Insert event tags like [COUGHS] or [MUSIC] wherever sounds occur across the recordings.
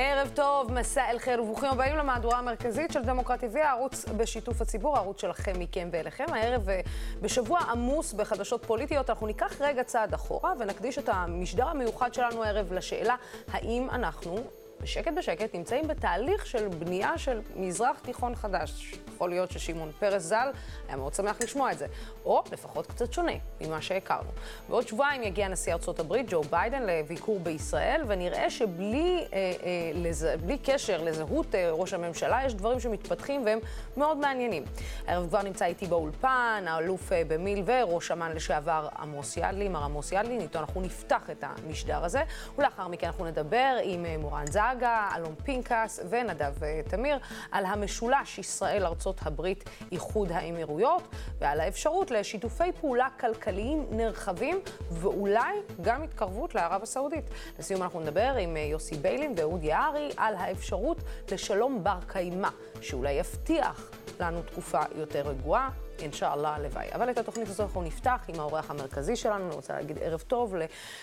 ערב טוב, מסע אל חיר וברוכים הבאים למהדורה המרכזית של דמוקרטי TV, הערוץ בשיתוף הציבור, הערוץ שלכם, מכם ואליכם. הערב, אה, בשבוע עמוס בחדשות פוליטיות, אנחנו ניקח רגע צעד אחורה ונקדיש את המשדר המיוחד שלנו הערב לשאלה האם אנחנו בשקט בשקט נמצאים בתהליך של בנייה של מזרח תיכון חדש. יכול להיות ששמעון פרס ז"ל היה מאוד שמח לשמוע את זה, או לפחות קצת שונה ממה שהכרנו. בעוד שבועיים יגיע נשיא ארצות הברית, ג'ו ביידן, לביקור בישראל, ונראה שבלי אה, אה, לז... קשר לזהות אה, ראש הממשלה, יש דברים שמתפתחים והם מאוד מעניינים. הערב כבר נמצא איתי באולפן, האלוף אה, במיל וראש אמ"ן לשעבר עמוס ידלין, מר עמוס ידלין, איתו אנחנו נפתח את המשדר הזה, ולאחר מכן אנחנו נדבר עם אה, מורן ז"ל. סגה, אלון פינקס ונדב אה, תמיר, על המשולש ישראל-ארצות הברית, איחוד האמירויות, ועל האפשרות לשיתופי פעולה כלכליים נרחבים, ואולי גם התקרבות לערב הסעודית. לסיום אנחנו נדבר עם אה, יוסי ביילין ואהוד יערי על האפשרות לשלום בר קיימא, שאולי יבטיח לנו תקופה יותר רגועה. אינשאללה, הלוואי. אבל את התוכנית הזו אנחנו נפתח עם האורח המרכזי שלנו. אני רוצה להגיד ערב טוב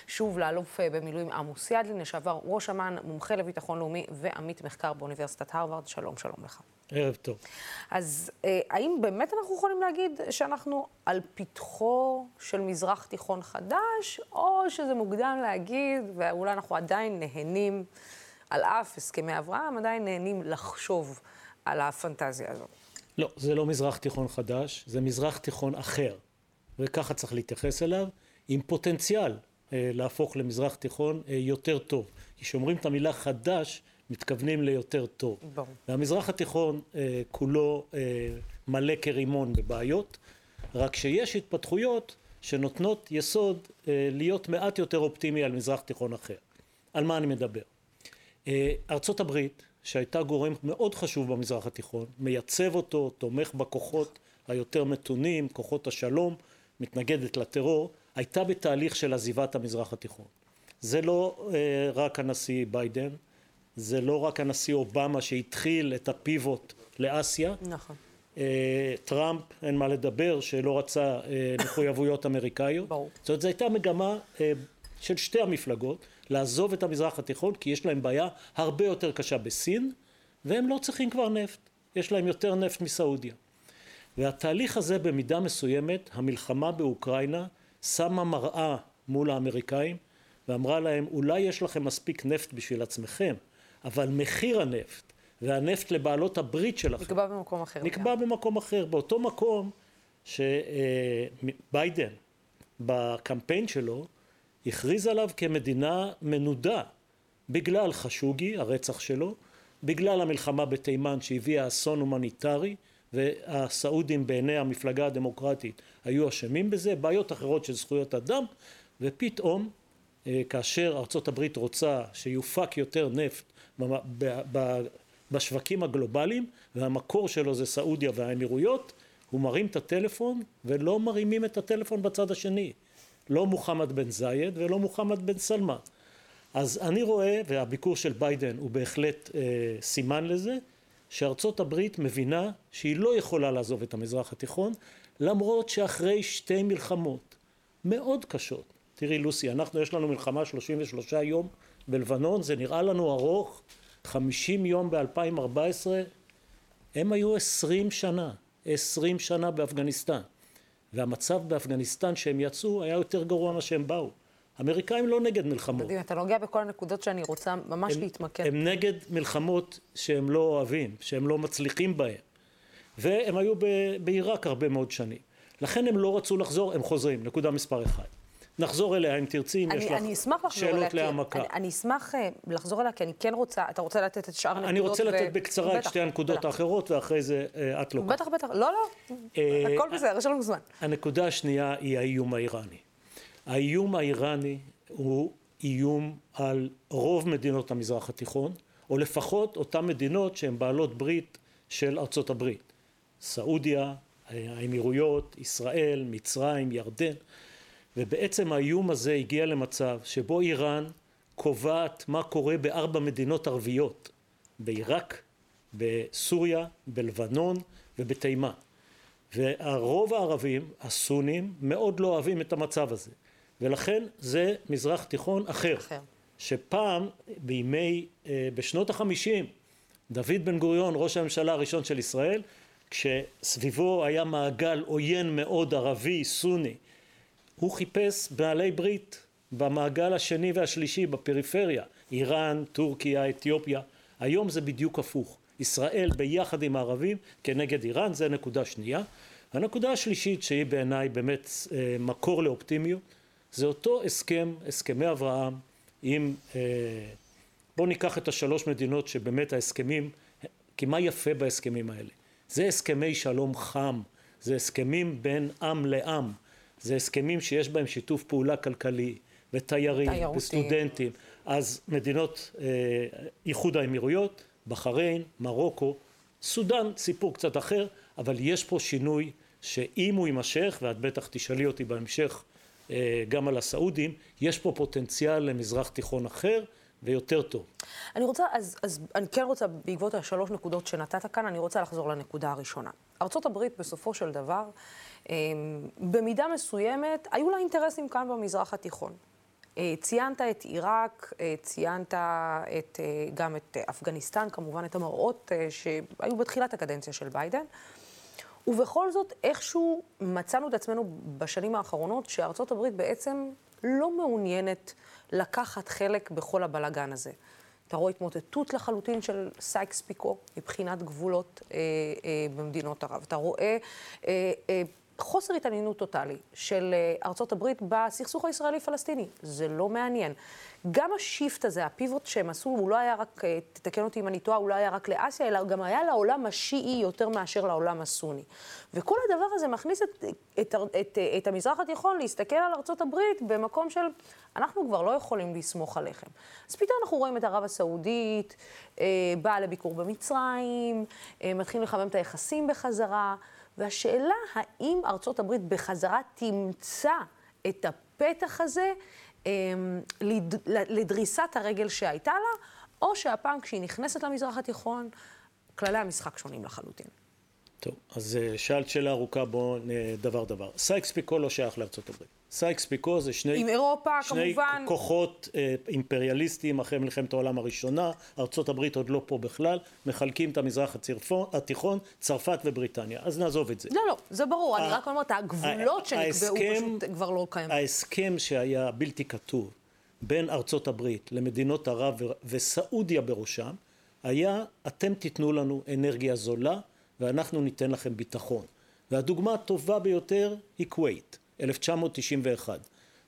שוב לאלוף במילואים עמוס ידלין, לשעבר ראש אמ"ן, מומחה לביטחון לאומי ועמית מחקר באוניברסיטת הרווארד. שלום, שלום לך. ערב טוב. אז אה, האם באמת אנחנו יכולים להגיד שאנחנו על פתחו של מזרח תיכון חדש, או שזה מוקדם להגיד, ואולי אנחנו עדיין נהנים, על אף הסכמי אברהם, עדיין נהנים לחשוב על הפנטזיה הזאת? לא, זה לא מזרח תיכון חדש, זה מזרח תיכון אחר, וככה צריך להתייחס אליו, עם פוטנציאל אה, להפוך למזרח תיכון אה, יותר טוב. כי כשאומרים את המילה חדש, מתכוונים ליותר טוב. ברור. והמזרח התיכון אה, כולו אה, מלא כרימון בבעיות, רק שיש התפתחויות שנותנות יסוד אה, להיות מעט יותר אופטימי על מזרח תיכון אחר. על מה אני מדבר? אה, ארצות הברית שהייתה גורם מאוד חשוב במזרח התיכון, מייצב אותו, תומך בכוחות היותר מתונים, כוחות השלום, מתנגדת לטרור, הייתה בתהליך של עזיבת המזרח התיכון. זה לא אה, רק הנשיא ביידן, זה לא רק הנשיא אובמה שהתחיל את הפיבוט לאסיה. נכון. אה, טראמפ, אין מה לדבר, שלא רצה אה, מחויבויות אמריקאיות. ברור. זאת אומרת, זו הייתה מגמה אה, של שתי המפלגות לעזוב את המזרח התיכון כי יש להם בעיה הרבה יותר קשה בסין והם לא צריכים כבר נפט, יש להם יותר נפט מסעודיה. והתהליך הזה במידה מסוימת, המלחמה באוקראינה שמה מראה מול האמריקאים ואמרה להם אולי יש לכם מספיק נפט בשביל עצמכם אבל מחיר הנפט והנפט לבעלות הברית שלכם נקבע במקום אחר. נקבע במקום אחר, באותו מקום שביידן בקמפיין שלו הכריז עליו כמדינה מנודה בגלל חשוגי, הרצח שלו, בגלל המלחמה בתימן שהביאה אסון הומניטרי והסעודים בעיני המפלגה הדמוקרטית היו אשמים בזה, בעיות אחרות של זכויות אדם ופתאום אה, כאשר ארצות הברית רוצה שיופק יותר נפט בשווקים הגלובליים והמקור שלו זה סעודיה והאמירויות הוא מרים את הטלפון ולא מרימים את הטלפון בצד השני לא מוחמד בן זייד ולא מוחמד בן סלמה. אז אני רואה, והביקור של ביידן הוא בהחלט אה, סימן לזה, שארצות הברית מבינה שהיא לא יכולה לעזוב את המזרח התיכון, למרות שאחרי שתי מלחמות מאוד קשות, תראי לוסי, אנחנו יש לנו מלחמה 33 יום בלבנון, זה נראה לנו ארוך, 50 יום ב-2014, הם היו 20 שנה, 20 שנה באפגניסטן. והמצב באפגניסטן שהם יצאו היה יותר גרוע ממה שהם באו. האמריקאים לא נגד מלחמות. מדהים, אתה נוגע בכל הנקודות שאני רוצה ממש הם, להתמקד. הם נגד מלחמות שהם לא אוהבים, שהם לא מצליחים בהן. והם היו בעיראק הרבה מאוד שנים. לכן הם לא רצו לחזור, הם חוזרים, נקודה מספר אחת. נחזור אליה אם תרצי, אם יש לך שאלות להעמקה. אני, אני אשמח uh, לחזור אליה, כי אני כן רוצה, אתה רוצה לתת את שאר הנקודות? אני רוצה לתת בקצרה את שתי הנקודות האחרות, ואחרי זה uh, את לוקחת. בטח, בטח, לא, לא, uh, הכל בסדר, יש לנו זמן. הנקודה השנייה היא האיום האיראני. האיום האיראני הוא איום על רוב מדינות המזרח התיכון, או לפחות אותן מדינות שהן בעלות ברית של ארצות הברית. סעודיה, האמירויות, ישראל, מצרים, ירדן. ובעצם האיום הזה הגיע למצב שבו איראן קובעת מה קורה בארבע מדינות ערביות, בעיראק, בסוריה, בלבנון ובתימן. והרוב הערבים, הסונים, מאוד לא אוהבים את המצב הזה. ולכן זה מזרח תיכון אחר. אחר. שפעם, בימי, אה, בשנות החמישים, דוד בן גוריון, ראש הממשלה הראשון של ישראל, כשסביבו היה מעגל עוין מאוד ערבי, סוני, הוא חיפש בעלי ברית במעגל השני והשלישי בפריפריה, איראן, טורקיה, אתיופיה. היום זה בדיוק הפוך. ישראל ביחד עם הערבים כנגד איראן, זה נקודה שנייה. הנקודה השלישית שהיא בעיניי באמת אה, מקור לאופטימיות, זה אותו הסכם, הסכמי אברהם עם, אה, בואו ניקח את השלוש מדינות שבאמת ההסכמים, כי מה יפה בהסכמים האלה? זה הסכמי שלום חם, זה הסכמים בין עם לעם, זה הסכמים שיש בהם שיתוף פעולה כלכלי ותיירים וסטודנטים, אז מדינות אה, איחוד האמירויות, בחריין, מרוקו, סודאן, סיפור קצת אחר, אבל יש פה שינוי שאם הוא יימשך, ואת בטח תשאלי אותי בהמשך אה, גם על הסעודים, יש פה פוטנציאל למזרח תיכון אחר ויותר טוב. אני רוצה, אז, אז אני כן רוצה, בעקבות השלוש נקודות שנתת כאן, אני רוצה לחזור לנקודה הראשונה. ארה"ב בסופו של דבר, אה, במידה מסוימת, היו לה אינטרסים כאן במזרח התיכון. אה, ציינת את עיראק, ציינת את, גם את אפגניסטן, כמובן את המראות שהיו בתחילת הקדנציה של ביידן. ובכל זאת, איכשהו מצאנו את עצמנו בשנים האחרונות שארצות הברית בעצם לא מעוניינת לקחת חלק בכל הבלגן הזה. אתה רואה התמוטטות לחלוטין של סייקס פיקו מבחינת גבולות אה, אה, במדינות ערב. אתה רואה אה, אה, חוסר התעניינות טוטאלי של אה, ארצות הברית בסכסוך הישראלי-פלסטיני. זה לא מעניין. גם ה shift הזה, ה pivot שהם עשו, הוא לא היה רק, אה, תתקן אותי אם אני טועה, הוא לא היה רק לאסיה, אלא גם היה לעולם השיעי יותר מאשר לעולם הסוני. וכל הדבר הזה מכניס את, את, את, את, המזרח התיכון להסתכל על ארצות הברית במקום של, אנחנו כבר לא יכולים לסמוך עליכם. אז פתאום אנחנו רואים את ערב הסעודית, אה, באה לביקור במצרים, אה, מתחילים לחמם את היחסים בחזרה. והשאלה האם ארצות הברית בחזרה תמצא את הפתח הזה אמ, לדריסת הרגל שהייתה לה, או שהפעם כשהיא נכנסת למזרח התיכון, כללי המשחק שונים לחלוטין. טוב, אז אה, שאלת שאלה ארוכה, בואו דבר דבר. סייקס פיקו לא שייך לארצות הברית. סייקס פיקו זה שני, עם אירופה, שני כמובן. כוחות אה, אימפריאליסטיים אחרי מלחמת העולם הראשונה, ארצות הברית עוד לא פה בכלל, מחלקים את המזרח הצרפון, התיכון, צרפת ובריטניה. אז נעזוב את זה. לא, לא, זה ברור, אני רק אומרת, הגבולות שנקבעו פשוט כבר לא קיימים. ההסכם שהיה בלתי כתוב בין ארצות הברית למדינות ערב וסעודיה בראשם, היה אתם תיתנו לנו אנרגיה זולה ואנחנו ניתן לכם ביטחון. והדוגמה הטובה ביותר היא כווית. 1991.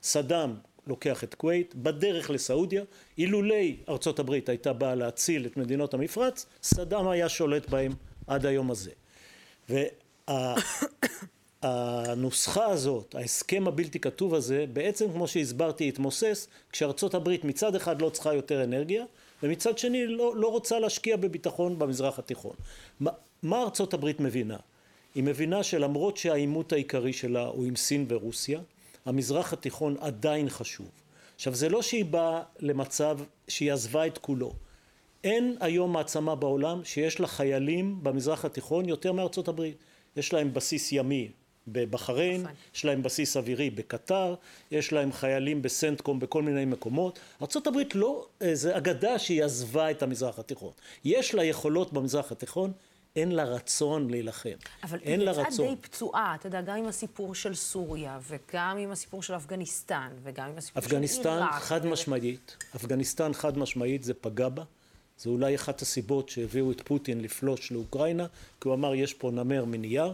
סדאם לוקח את כווית, בדרך לסעודיה, אילולי ארצות הברית הייתה באה להציל את מדינות המפרץ, סדאם היה שולט בהם עד היום הזה. והנוסחה וה, הזאת, ההסכם הבלתי כתוב הזה, בעצם כמו שהסברתי התמוסס, כשארצות הברית מצד אחד לא צריכה יותר אנרגיה, ומצד שני לא, לא רוצה להשקיע בביטחון במזרח התיכון. מה, ארצות הברית מבינה? היא מבינה שלמרות שהעימות העיקרי שלה הוא עם סין ורוסיה, המזרח התיכון עדיין חשוב. עכשיו זה לא שהיא באה למצב שהיא עזבה את כולו. אין היום מעצמה בעולם שיש לה חיילים במזרח התיכון יותר מארצות הברית. יש להם בסיס ימי בבחריין, נכון. יש להם בסיס אווירי בקטר, יש להם חיילים בסנטקום בכל מיני מקומות. ארה"ב לא, זה אגדה שהיא עזבה את המזרח התיכון. יש לה יכולות במזרח התיכון אין לה רצון להילחם. אבל היא יצאה די פצועה, אתה יודע, גם עם הסיפור של סוריה, וגם עם הסיפור של אפגניסטן, וגם עם הסיפור של עיראק. אפגניסטן חד ו... משמעית, אפגניסטן חד משמעית זה פגע בה. זה אולי אחת הסיבות שהביאו את פוטין לפלוש לאוקראינה, כי הוא אמר יש פה נמר מנייר.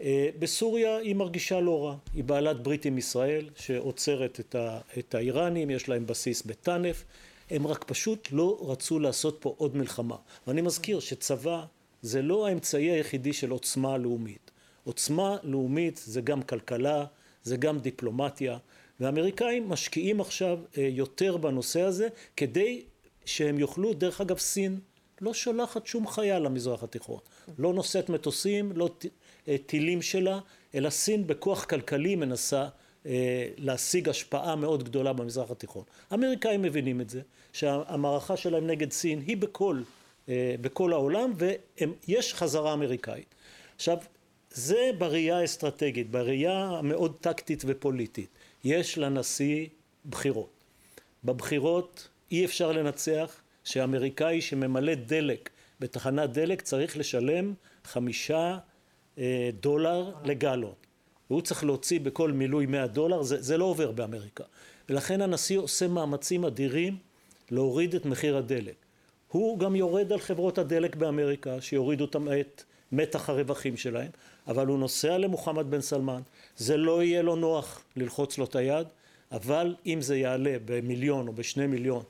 אה, בסוריה היא מרגישה לא רע, היא בעלת ברית עם ישראל שעוצרת את, ה, את האיראנים, יש להם בסיס בטנף, הם רק פשוט לא רצו לעשות פה עוד מלחמה. ואני מזכיר שצבא זה לא האמצעי היחידי של עוצמה לאומית. עוצמה לאומית זה גם כלכלה, זה גם דיפלומטיה, והאמריקאים משקיעים עכשיו אה, יותר בנושא הזה כדי שהם יוכלו, דרך אגב סין לא שולחת שום חייל למזרח התיכון, לא נושאת מטוסים, לא אה, טילים שלה, אלא סין בכוח כלכלי מנסה אה, להשיג השפעה מאוד גדולה במזרח התיכון. האמריקאים מבינים את זה, שהמערכה שלהם נגד סין היא בכל בכל העולם ויש חזרה אמריקאית. עכשיו זה בראייה האסטרטגית, בראייה המאוד טקטית ופוליטית. יש לנשיא בחירות. בבחירות אי אפשר לנצח שאמריקאי שממלא דלק בתחנת דלק צריך לשלם חמישה אה, דולר לגלון. והוא צריך להוציא בכל מילוי 100 דולר, זה, זה לא עובר באמריקה. ולכן הנשיא עושה מאמצים אדירים להוריד את מחיר הדלק. הוא גם יורד על חברות הדלק באמריקה, שיורידו את מתח הרווחים שלהם, אבל הוא נוסע למוחמד בן סלמן, זה לא יהיה לו נוח ללחוץ לו את היד, אבל אם זה יעלה במיליון או בשני מיליון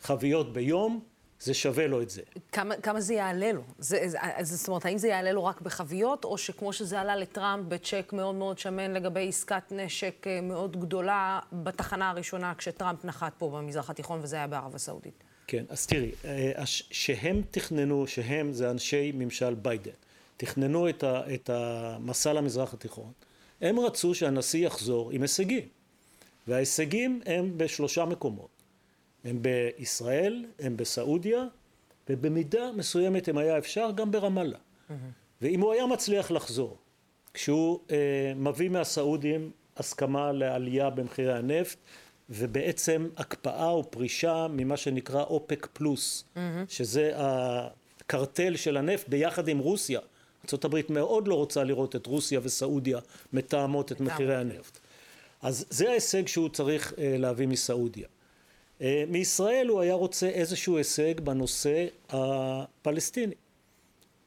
חביות ביום, זה שווה לו את זה. כמה, כמה זה יעלה לו? זה, זה, זאת אומרת, האם זה יעלה לו רק בחביות, או שכמו שזה עלה לטראמפ בצ'ק מאוד מאוד שמן לגבי עסקת נשק אה, מאוד גדולה בתחנה הראשונה כשטראמפ נחת פה במזרח התיכון, וזה היה בערב הסעודית? כן, אז תראי, אה, שהם תכננו, שהם זה אנשי ממשל ביידן, תכננו את, ה, את המסע למזרח התיכון, הם רצו שהנשיא יחזור עם הישגים. וההישגים הם בשלושה מקומות. הם בישראל, הם בסעודיה, ובמידה מסוימת, אם היה אפשר, גם ברמאללה. Mm-hmm. ואם הוא היה מצליח לחזור, כשהוא אה, מביא מהסעודים הסכמה לעלייה במחירי הנפט, ובעצם הקפאה או פרישה ממה שנקרא אופק פלוס, mm-hmm. שזה הקרטל של הנפט ביחד עם רוסיה. ארה"ב מאוד לא רוצה לראות את רוסיה וסעודיה מתאמות את מחירי הנפט. אז זה ההישג שהוא צריך אה, להביא מסעודיה. אה, מישראל הוא היה רוצה איזשהו הישג בנושא הפלסטיני.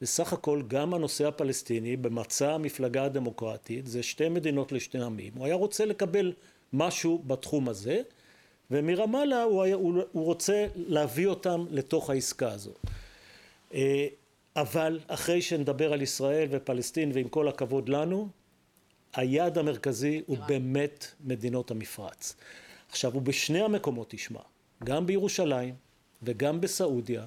בסך הכל גם הנושא הפלסטיני במצע המפלגה הדמוקרטית זה שתי מדינות לשני עמים. הוא היה רוצה לקבל משהו בתחום הזה ומרמאללה הוא, היה, הוא, הוא רוצה להביא אותם לתוך העסקה הזאת. אה, אבל אחרי שנדבר על ישראל ופלסטין ועם כל הכבוד לנו היעד המרכזי הוא באמת מדינות המפרץ. עכשיו, הוא בשני המקומות תשמע, גם בירושלים וגם בסעודיה,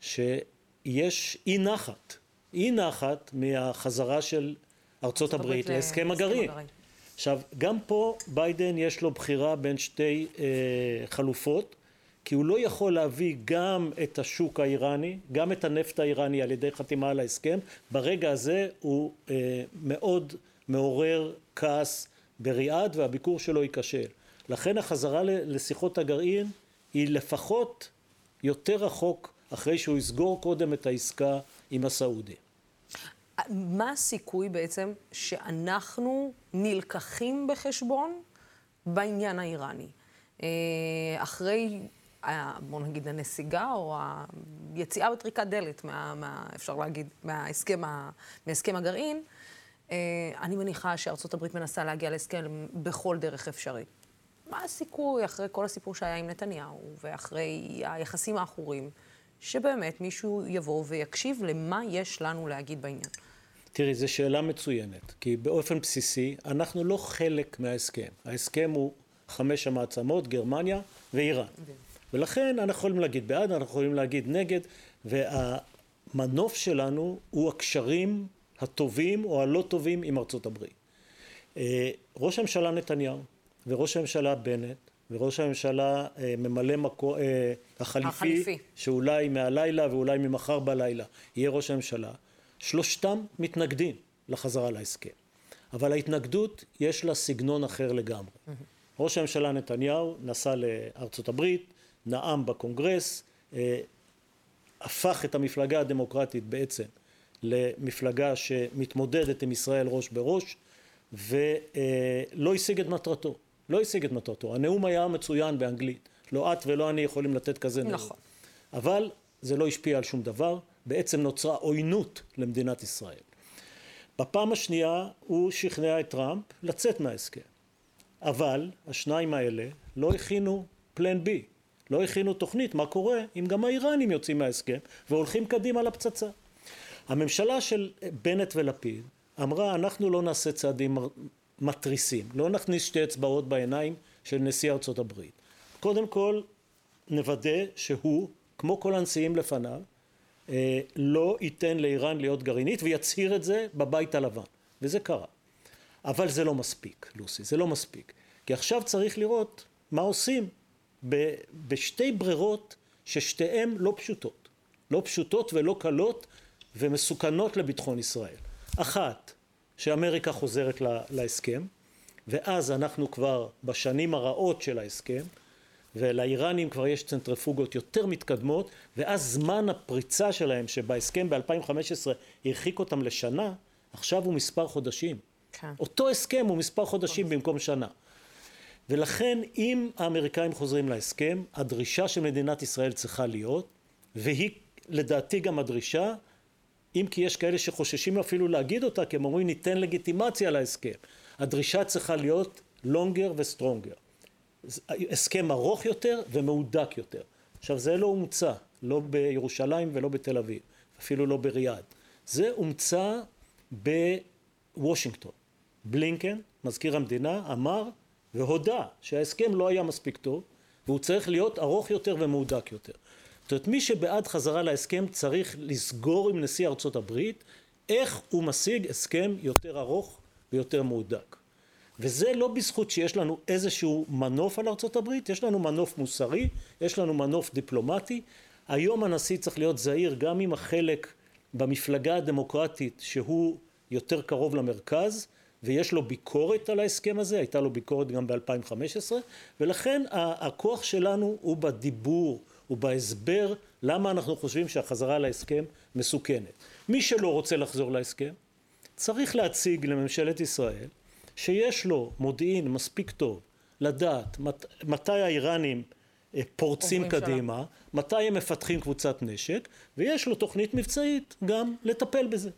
שיש אי נחת, אי נחת מהחזרה של ארצות הברית להסכם הגרעין. עכשיו, גם פה ביידן יש לו בחירה בין שתי אה, חלופות, כי הוא לא יכול להביא גם את השוק האיראני, גם את הנפט האיראני על ידי חתימה על ההסכם, ברגע הזה הוא אה, מאוד מעורר כעס בריאד והביקור שלו ייכשל. לכן החזרה לשיחות הגרעין היא לפחות יותר רחוק אחרי שהוא יסגור קודם את העסקה עם הסעודי. מה הסיכוי בעצם שאנחנו נלקחים בחשבון בעניין האיראני? אה, אחרי, בוא נגיד, הנסיגה או היציאה בטריקת דלת, מה, מה, אפשר להגיד, מההסכם, מהסכם הגרעין, אה, אני מניחה שארצות הברית מנסה להגיע להסכם בכל דרך אפשרית. מה הסיכוי, אחרי כל הסיפור שהיה עם נתניהו, ואחרי היחסים העכורים, שבאמת מישהו יבוא ויקשיב למה יש לנו להגיד בעניין? תראי, זו שאלה מצוינת, כי באופן בסיסי אנחנו לא חלק מההסכם. ההסכם הוא חמש המעצמות, גרמניה ואיראן. ולכן אנחנו יכולים להגיד בעד, אנחנו יכולים להגיד נגד, והמנוף שלנו הוא הקשרים הטובים או הלא טובים עם ארצות הברית. אה, ראש הממשלה נתניהו וראש הממשלה בנט וראש הממשלה אה, ממלא מקום, אה, החליפי, החליפי, שאולי מהלילה ואולי ממחר בלילה יהיה ראש הממשלה, שלושתם מתנגדים לחזרה להסכם. אבל ההתנגדות יש לה סגנון אחר לגמרי. ראש הממשלה נתניהו נסע לארצות הברית, נאם בקונגרס, הפך את המפלגה הדמוקרטית בעצם למפלגה שמתמודדת עם ישראל ראש בראש ולא השיג את מטרתו. לא השיג את מטרתו. הנאום היה מצוין באנגלית. לא את ולא אני יכולים לתת כזה נאום. נכון. אבל זה לא השפיע על שום דבר. בעצם נוצרה עוינות למדינת ישראל. בפעם השנייה הוא שכנע את טראמפ לצאת מההסכם. אבל השניים האלה לא הכינו פלן בי. לא הכינו תוכנית מה קורה אם גם האיראנים יוצאים מההסכם והולכים קדימה לפצצה. הממשלה של בנט ולפיד אמרה אנחנו לא נעשה צעדים מתריסים, לא נכניס שתי אצבעות בעיניים של נשיא ארצות הברית. קודם כל נוודא שהוא, כמו כל הנשיאים לפניו, אה, לא ייתן לאיראן להיות גרעינית ויצהיר את זה בבית הלבן, וזה קרה. אבל זה לא מספיק, לוסי, זה לא מספיק. כי עכשיו צריך לראות מה עושים בשתי ברירות ששתיהן לא פשוטות. לא פשוטות ולא קלות ומסוכנות לביטחון ישראל. אחת, שאמריקה חוזרת להסכם, ואז אנחנו כבר בשנים הרעות של ההסכם, ולאיראנים כבר יש צנטריפוגות יותר מתקדמות, ואז זמן הפריצה שלהם, שבהסכם ב-2015 הרחיק אותם לשנה, עכשיו הוא מספר חודשים. כן. אותו הסכם הוא מספר חודשים במקום שנה. ולכן אם האמריקאים חוזרים להסכם, הדרישה של מדינת ישראל צריכה להיות, והיא לדעתי גם הדרישה, אם כי יש כאלה שחוששים אפילו להגיד אותה, כי הם אומרים ניתן לגיטימציה להסכם. הדרישה צריכה להיות longer ו-stronger. הסכם ארוך יותר ומהודק יותר. עכשיו זה לא הומצא, לא בירושלים ולא בתל אביב, אפילו לא בריאד. זה הומצא בוושינגטון. בלינקן, מזכיר המדינה, אמר והודה שההסכם לא היה מספיק טוב והוא צריך להיות ארוך יותר ומהודק יותר. זאת אומרת, מי שבעד חזרה להסכם צריך לסגור עם נשיא ארצות הברית איך הוא משיג הסכם יותר ארוך ויותר מהודק. וזה לא בזכות שיש לנו איזשהו מנוף על ארצות הברית, יש לנו מנוף מוסרי, יש לנו מנוף דיפלומטי. היום הנשיא צריך להיות זהיר גם עם החלק במפלגה הדמוקרטית שהוא יותר קרוב למרכז, ויש לו ביקורת על ההסכם הזה, הייתה לו ביקורת גם ב-2015, ולכן הכוח שלנו הוא בדיבור, הוא בהסבר למה אנחנו חושבים שהחזרה להסכם מסוכנת. מי שלא רוצה לחזור להסכם, צריך להציג לממשלת ישראל שיש לו מודיעין מספיק טוב לדעת מת, מתי האיראנים אה, פורצים קדימה, שלה. מתי הם מפתחים קבוצת נשק, ויש לו תוכנית מבצעית גם לטפל בזה.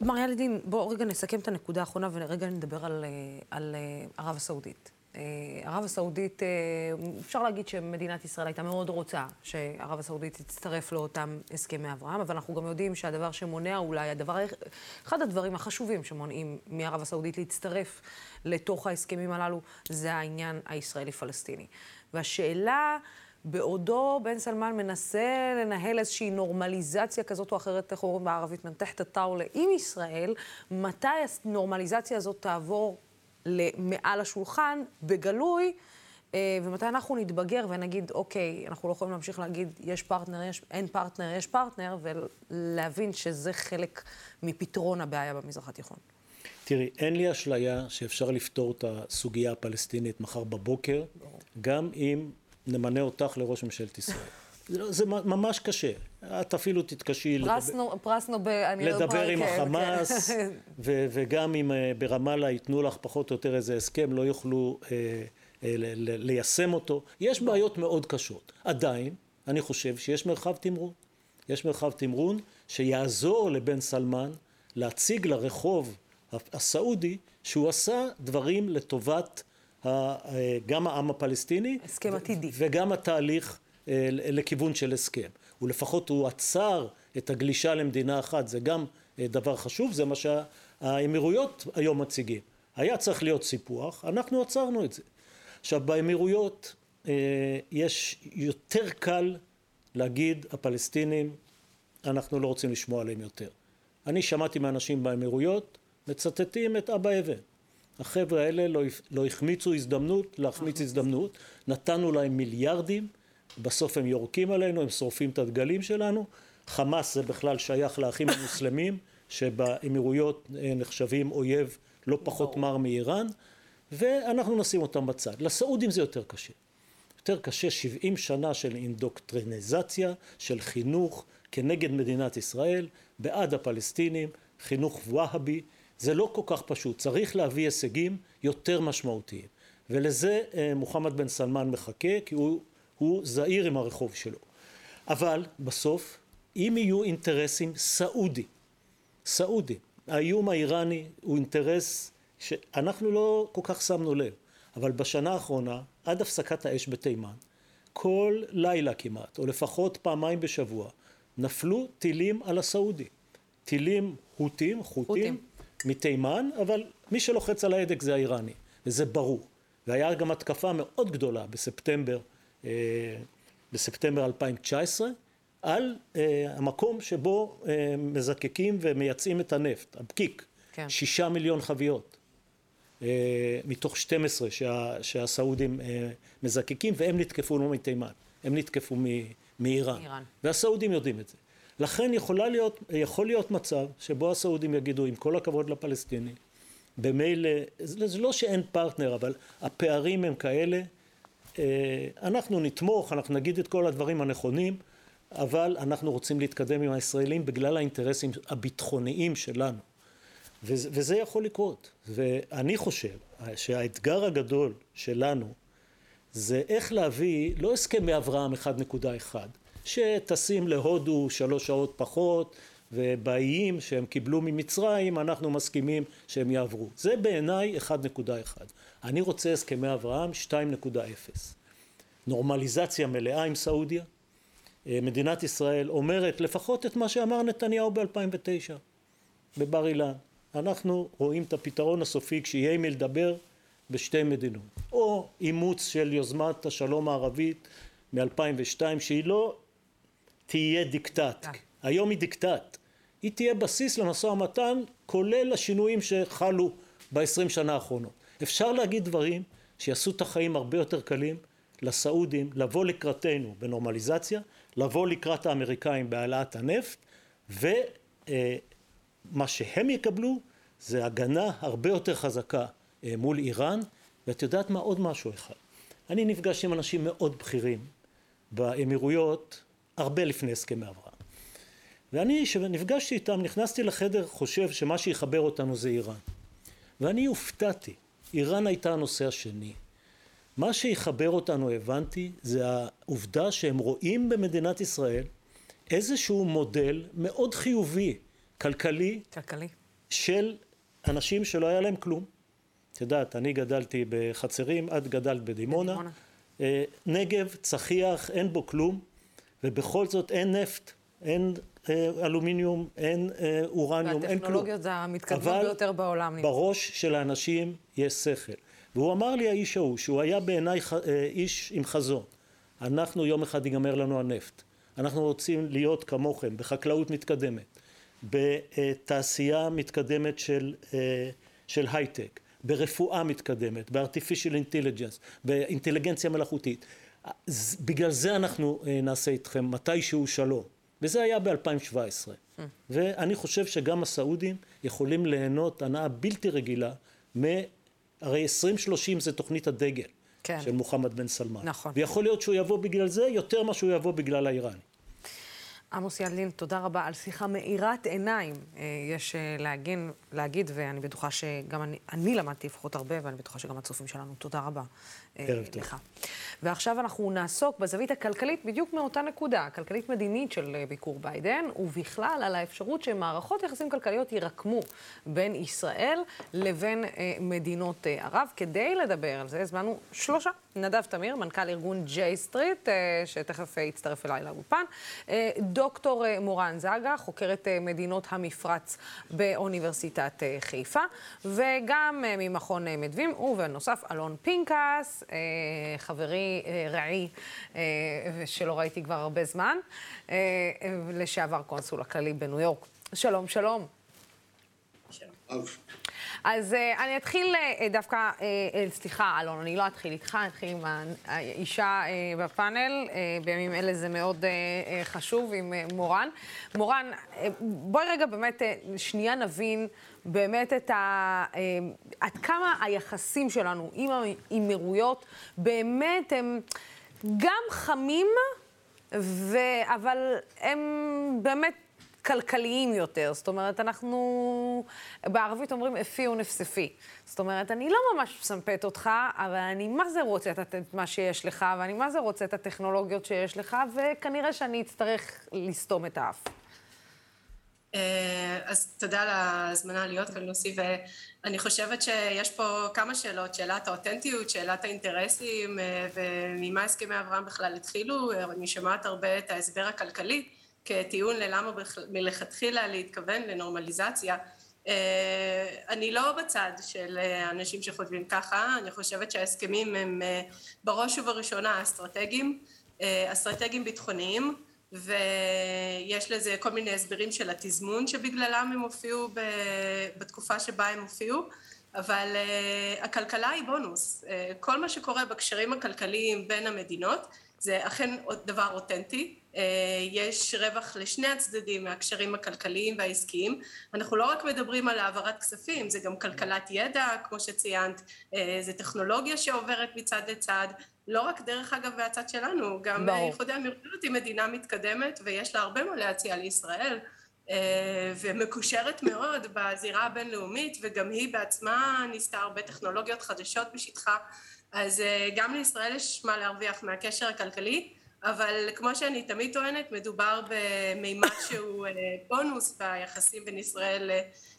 מר ילדין, בואו רגע נסכם את הנקודה האחרונה ורגע נדבר על, אה, על אה, ערב הסעודית. ערב הסעודית, אפשר להגיד שמדינת ישראל הייתה מאוד רוצה שערב הסעודית תצטרף לאותם הסכמי אברהם, אבל אנחנו גם יודעים שהדבר שמונע אולי, הדבר, אחד הדברים החשובים שמונעים מערב הסעודית להצטרף לתוך ההסכמים הללו, זה העניין הישראלי-פלסטיני. והשאלה... בעודו בן סלמן מנסה לנהל איזושהי נורמליזציה כזאת או אחרת, איך אומרים בערבית, מן תחת الطاولة עם ישראל, מתי הנורמליזציה הזאת תעבור מעל השולחן, בגלוי, אה, ומתי אנחנו נתבגר ונגיד, אוקיי, אנחנו לא יכולים להמשיך להגיד, יש פרטנר, יש, אין פרטנר, יש פרטנר, ולהבין שזה חלק מפתרון הבעיה במזרח התיכון. תראי, אין לי אשליה שאפשר לפתור את הסוגיה הפלסטינית מחר בבוקר, גם אם נמנה אותך לראש ממשלת ישראל. זה, לא, זה ממש קשה. את אפילו תתקשי פרס נובל, לדבר עם כן, החמאס, כן. ו, וגם אם אה, ברמאללה ייתנו לך פחות או יותר איזה הסכם, לא יוכלו אה, אה, ל, ליישם אותו. יש בעיות מאוד קשות. עדיין, אני חושב שיש מרחב תמרון. יש מרחב תמרון שיעזור לבן סלמן להציג לרחוב הסעודי שהוא עשה דברים לטובת גם העם הפלסטיני. הסכם עתידי. וגם התהליך אה, לכיוון של הסכם. ולפחות הוא עצר את הגלישה למדינה אחת, זה גם אה, דבר חשוב, זה מה שהאמירויות היום מציגים. היה צריך להיות סיפוח, אנחנו עצרנו את זה. עכשיו באמירויות אה, יש יותר קל להגיד הפלסטינים אנחנו לא רוצים לשמוע עליהם יותר. אני שמעתי מאנשים באמירויות מצטטים את אבא אבן. החבר'ה האלה לא, לא החמיצו הזדמנות להחמיץ הזדמנות, נתנו להם מיליארדים, בסוף הם יורקים עלינו, הם שורפים את הדגלים שלנו, חמאס זה בכלל שייך לאחים המוסלמים [LAUGHS] שבאמירויות אה, נחשבים אויב לא פחות מר מאיראן ואנחנו נשים אותם בצד. לסעודים זה יותר קשה. יותר קשה 70 שנה של אינדוקטריניזציה, של חינוך כנגד מדינת ישראל, בעד הפלסטינים, חינוך והבי, זה לא כל כך פשוט, צריך להביא הישגים יותר משמעותיים. ולזה אה, מוחמד בן סלמן מחכה, כי הוא, הוא זהיר עם הרחוב שלו. אבל בסוף, אם יהיו אינטרסים סעודי, סעודי, האיום האיראני הוא אינטרס שאנחנו לא כל כך שמנו לב, אבל בשנה האחרונה, עד הפסקת האש בתימן, כל לילה כמעט, או לפחות פעמיים בשבוע, נפלו טילים על הסעודי. טילים הוטים, חוטים, מתימן, אבל מי שלוחץ על ההדק זה האיראני, וזה ברור. והיה גם התקפה מאוד גדולה בספטמבר, בספטמבר 2019, על אה, המקום שבו אה, מזקקים ומייצאים את הנפט, הבקיק, כן. שישה מיליון חביות. מתוך 12 שה, שהסעודים מזקקים, והם נתקפו לא מתימן, הם נתקפו מאיראן. והסעודים יודעים את זה. לכן יכולה להיות, יכול להיות מצב שבו הסעודים יגידו, עם כל הכבוד לפלסטינים, במילא, זה לא שאין פרטנר, אבל הפערים הם כאלה, אנחנו נתמוך, אנחנו נגיד את כל הדברים הנכונים, אבל אנחנו רוצים להתקדם עם הישראלים בגלל האינטרסים הביטחוניים שלנו. וזה, וזה יכול לקרות. ואני חושב שהאתגר הגדול שלנו זה איך להביא, לא הסכמי אברהם 1.1, שטסים להודו שלוש שעות פחות, ובאיים שהם קיבלו ממצרים, אנחנו מסכימים שהם יעברו. זה בעיניי 1.1. אני רוצה הסכמי אברהם 2.0. נורמליזציה מלאה עם סעודיה. אה, מדינת ישראל אומרת לפחות את מה שאמר נתניהו ב-2009 בבר אילן. אנחנו רואים את הפתרון הסופי כשיהיה עם מי לדבר בשתי מדינות. או אימוץ של יוזמת השלום הערבית מ-2002 שהיא לא תהיה דיקטט. היום היא דיקטט. היא תהיה בסיס למשא ומתן כולל השינויים שחלו ב-20 שנה האחרונות. אפשר להגיד דברים שיעשו את החיים הרבה יותר קלים לסעודים לבוא לקראתנו בנורמליזציה, לבוא לקראת האמריקאים בהעלאת הנפט ומה אה, שהם יקבלו זה הגנה הרבה יותר חזקה אה, מול איראן ואת יודעת מה עוד משהו אחד אני נפגש עם אנשים מאוד בכירים באמירויות הרבה לפני הסכמי אברהם ואני כשנפגשתי איתם נכנסתי לחדר חושב שמה שיחבר אותנו זה איראן. ואני הופתעתי. איראן הייתה הנושא השני. מה שיחבר אותנו הבנתי זה העובדה שהם רואים במדינת ישראל איזשהו מודל מאוד חיובי כלכלי, כלכלי. של אנשים שלא היה להם כלום. את יודעת אני גדלתי בחצרים את גדלת בדימונה, בדימונה. אה, נגב צחיח אין בו כלום ובכל זאת אין נפט אין אלומיניום, אין אה, אורניום, אין כלום. והטכנולוגיות זה המתקדמות ביותר בעולם. אבל בראש של האנשים יש שכל. והוא אמר לי האיש ההוא, שהוא היה בעיניי אה, איש עם חזון. אנחנו יום אחד ייגמר לנו הנפט. אנחנו רוצים להיות כמוכם בחקלאות מתקדמת, בתעשייה מתקדמת של, של הייטק, ברפואה מתקדמת, בארטיפישיאל אינטליג'נס, באינטליגנציה מלאכותית. בגלל זה אנחנו נעשה איתכם מתישהו שלום. וזה היה ב-2017. ואני חושב שגם הסעודים יכולים ליהנות הנאה בלתי רגילה מ... הרי 2030 זה תוכנית הדגל כן. של מוחמד בן סלמן. נכון. ויכול להיות שהוא יבוא בגלל זה יותר ממה שהוא יבוא בגלל האיראני. עמוס ידלין, תודה רבה על שיחה מאירת עיניים. אה, יש אה, להגן, להגיד, ואני בטוחה שגם אני, אני למדתי לפחות הרבה, ואני בטוחה שגם הצופים שלנו. תודה רבה ערב טוב. לך. ועכשיו אנחנו נעסוק בזווית הכלכלית בדיוק מאותה נקודה, הכלכלית מדינית של ביקור ביידן, ובכלל על האפשרות שמערכות יחסים כלכליות יירקמו בין ישראל לבין מדינות ערב. כדי לדבר על זה, הזמנו שלושה. נדב תמיר, מנכ"ל ארגון ג'יי סטריט, שתכף יצטרף אליי לאולפן. דוקטור אה, מורן זגה, חוקרת אה, מדינות המפרץ באוניברסיטת אה, חיפה, וגם ממכון מיתווים, ובנוסף אלון פינקס, חברי רעי, שלא ראיתי כבר הרבה זמן, לשעבר קונסול הכללי בניו יורק. שלום, שלום. שלום. אז uh, אני אתחיל uh, דווקא, uh, סליחה, אלון, אני לא אתחיל איתך, אני אתחיל עם האישה uh, בפאנל. Uh, בימים אלה זה מאוד uh, uh, חשוב, עם uh, מורן. מורן, uh, בואי רגע באמת uh, שנייה נבין באמת את ה... Uh, עד כמה היחסים שלנו עם האמירויות באמת הם גם חמים, ו... אבל הם באמת כלכליים יותר. זאת אומרת, אנחנו בערבית אומרים אפי ונפספי. זאת אומרת, אני לא ממש מסמפת אותך, אבל אני מה זה רוצה את מה שיש לך, ואני מה זה רוצה את הטכנולוגיות שיש לך, וכנראה שאני אצטרך לסתום את האף. אה, אז תודה על ההזמנה להיות כאן, לוסי, ואני חושבת שיש פה כמה שאלות, שאלת האותנטיות, שאלת האינטרסים, אה, וממה הסכמי אברהם בכלל התחילו, אני שומעת הרבה את ההסבר הכלכלי, כטיעון ללמה מלכתחילה להתכוון לנורמליזציה. אה, אני לא בצד של אנשים שחושבים ככה, אני חושבת שההסכמים הם אה, בראש ובראשונה אסטרטגיים, אה, אסטרטגיים ביטחוניים, ויש לזה כל מיני הסברים של התזמון שבגללם הם הופיעו בתקופה שבה הם הופיעו, אבל הכלכלה היא בונוס. כל מה שקורה בקשרים הכלכליים בין המדינות זה אכן דבר אותנטי, אה, יש רווח לשני הצדדים מהקשרים הכלכליים והעסקיים. אנחנו לא רק מדברים על העברת כספים, זה גם כלכלת ידע, כמו שציינת, אה, זה טכנולוגיה שעוברת מצד לצד, לא רק דרך אגב מהצד שלנו, גם איחוד האמירויות היא מדינה מתקדמת ויש לה הרבה מה להציע לישראל. אה, ומקושרת מאוד בזירה הבינלאומית וגם היא בעצמה ניסתה הרבה טכנולוגיות חדשות בשטחה אז אה, גם לישראל יש מה להרוויח מהקשר הכלכלי אבל כמו שאני תמיד טוענת מדובר במימד שהוא אה, בונוס ביחסים בין ישראל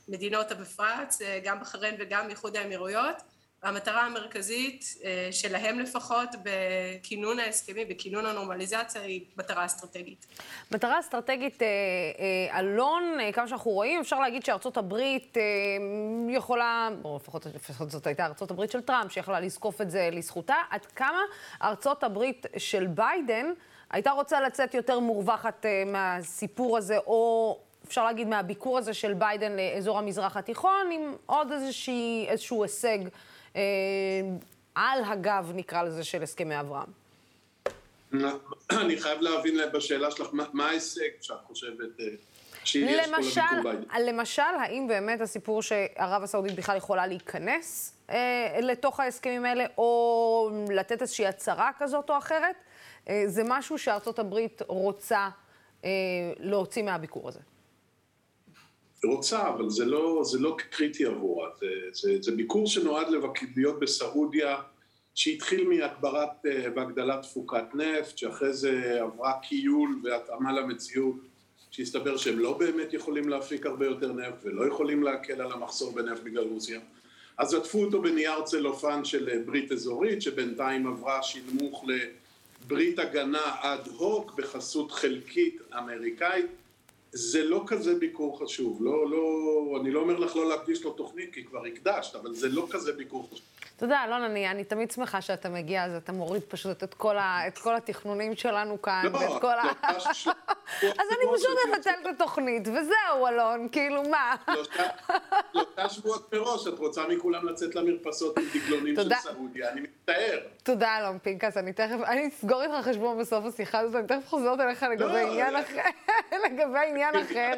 למדינות המפרץ גם בחריין וגם איחוד האמירויות המטרה המרכזית אה, שלהם לפחות בכינון ההסכמים, בכינון הנורמליזציה, היא מטרה אסטרטגית. מטרה אסטרטגית, אה, אה, אלון, כמה שאנחנו רואים, אפשר להגיד שארצות הברית יכולה, או לפחות, לפחות זאת הייתה ארצות הברית של טראמפ, שיכולה לזקוף את זה לזכותה, עד כמה ארצות הברית של ביידן הייתה רוצה לצאת יותר מורווחת מהסיפור הזה, או אפשר להגיד מהביקור הזה של ביידן לאזור המזרח התיכון, עם עוד איזושהי, איזשהו הישג. אה, על הגב, נקרא לזה, של הסכמי אברהם. [CLEARS THROAT] אני חייב להבין בשאלה שלך, מה ההישג שאת חושבת אה, שיש למשל, פה לביקור ביידן? למשל, האם באמת הסיפור שערב הסעודית בכלל יכולה להיכנס אה, לתוך ההסכמים האלה, או לתת איזושהי הצהרה כזאת או אחרת, אה, זה משהו שארצות הברית רוצה אה, להוציא מהביקור הזה. רוצה, אבל זה לא, זה לא קריטי עבורה. זה, זה, זה ביקור שנועד להיות בסעודיה, שהתחיל מהגברת אה, והגדלת תפוקת נפט, שאחרי זה עברה קיול והתאמה למציאות, שהסתבר שהם לא באמת יכולים להפיק הרבה יותר נפט ולא יכולים להקל על המחסור בנפט בגלל רוסיה. אז עטפו אותו בנייר צלופן של אה, ברית אזורית, שבינתיים עברה שינמוך לברית הגנה אד הוק בחסות חלקית אמריקאית. זה לא כזה ביקור חשוב, לא, לא, אני לא אומר לך לא להקדיש לו תוכנית, כי כבר הקדשת, אבל זה לא כזה ביקור חשוב. אתה יודע, אלון, אני, אני תמיד שמחה שאתה מגיע, אז אתה מוריד פשוט את כל, ה, את כל התכנונים שלנו כאן, לא, ואת כל ה... [LAUGHS] אז אני פשוט אבטל את התוכנית, וזהו, אלון, כאילו, מה? שלושה שבועות מראש, את רוצה מכולם לצאת למרפסות עם דגלונים של סעודיה, אני מצטער. תודה, אלון פינקס, אני תכף, אני אסגור איתך חשבון בסוף השיחה הזאת, אני תכף חוזרת אליך לגבי לא, עניין אחר, [LAUGHS] לגבי עניין אחר.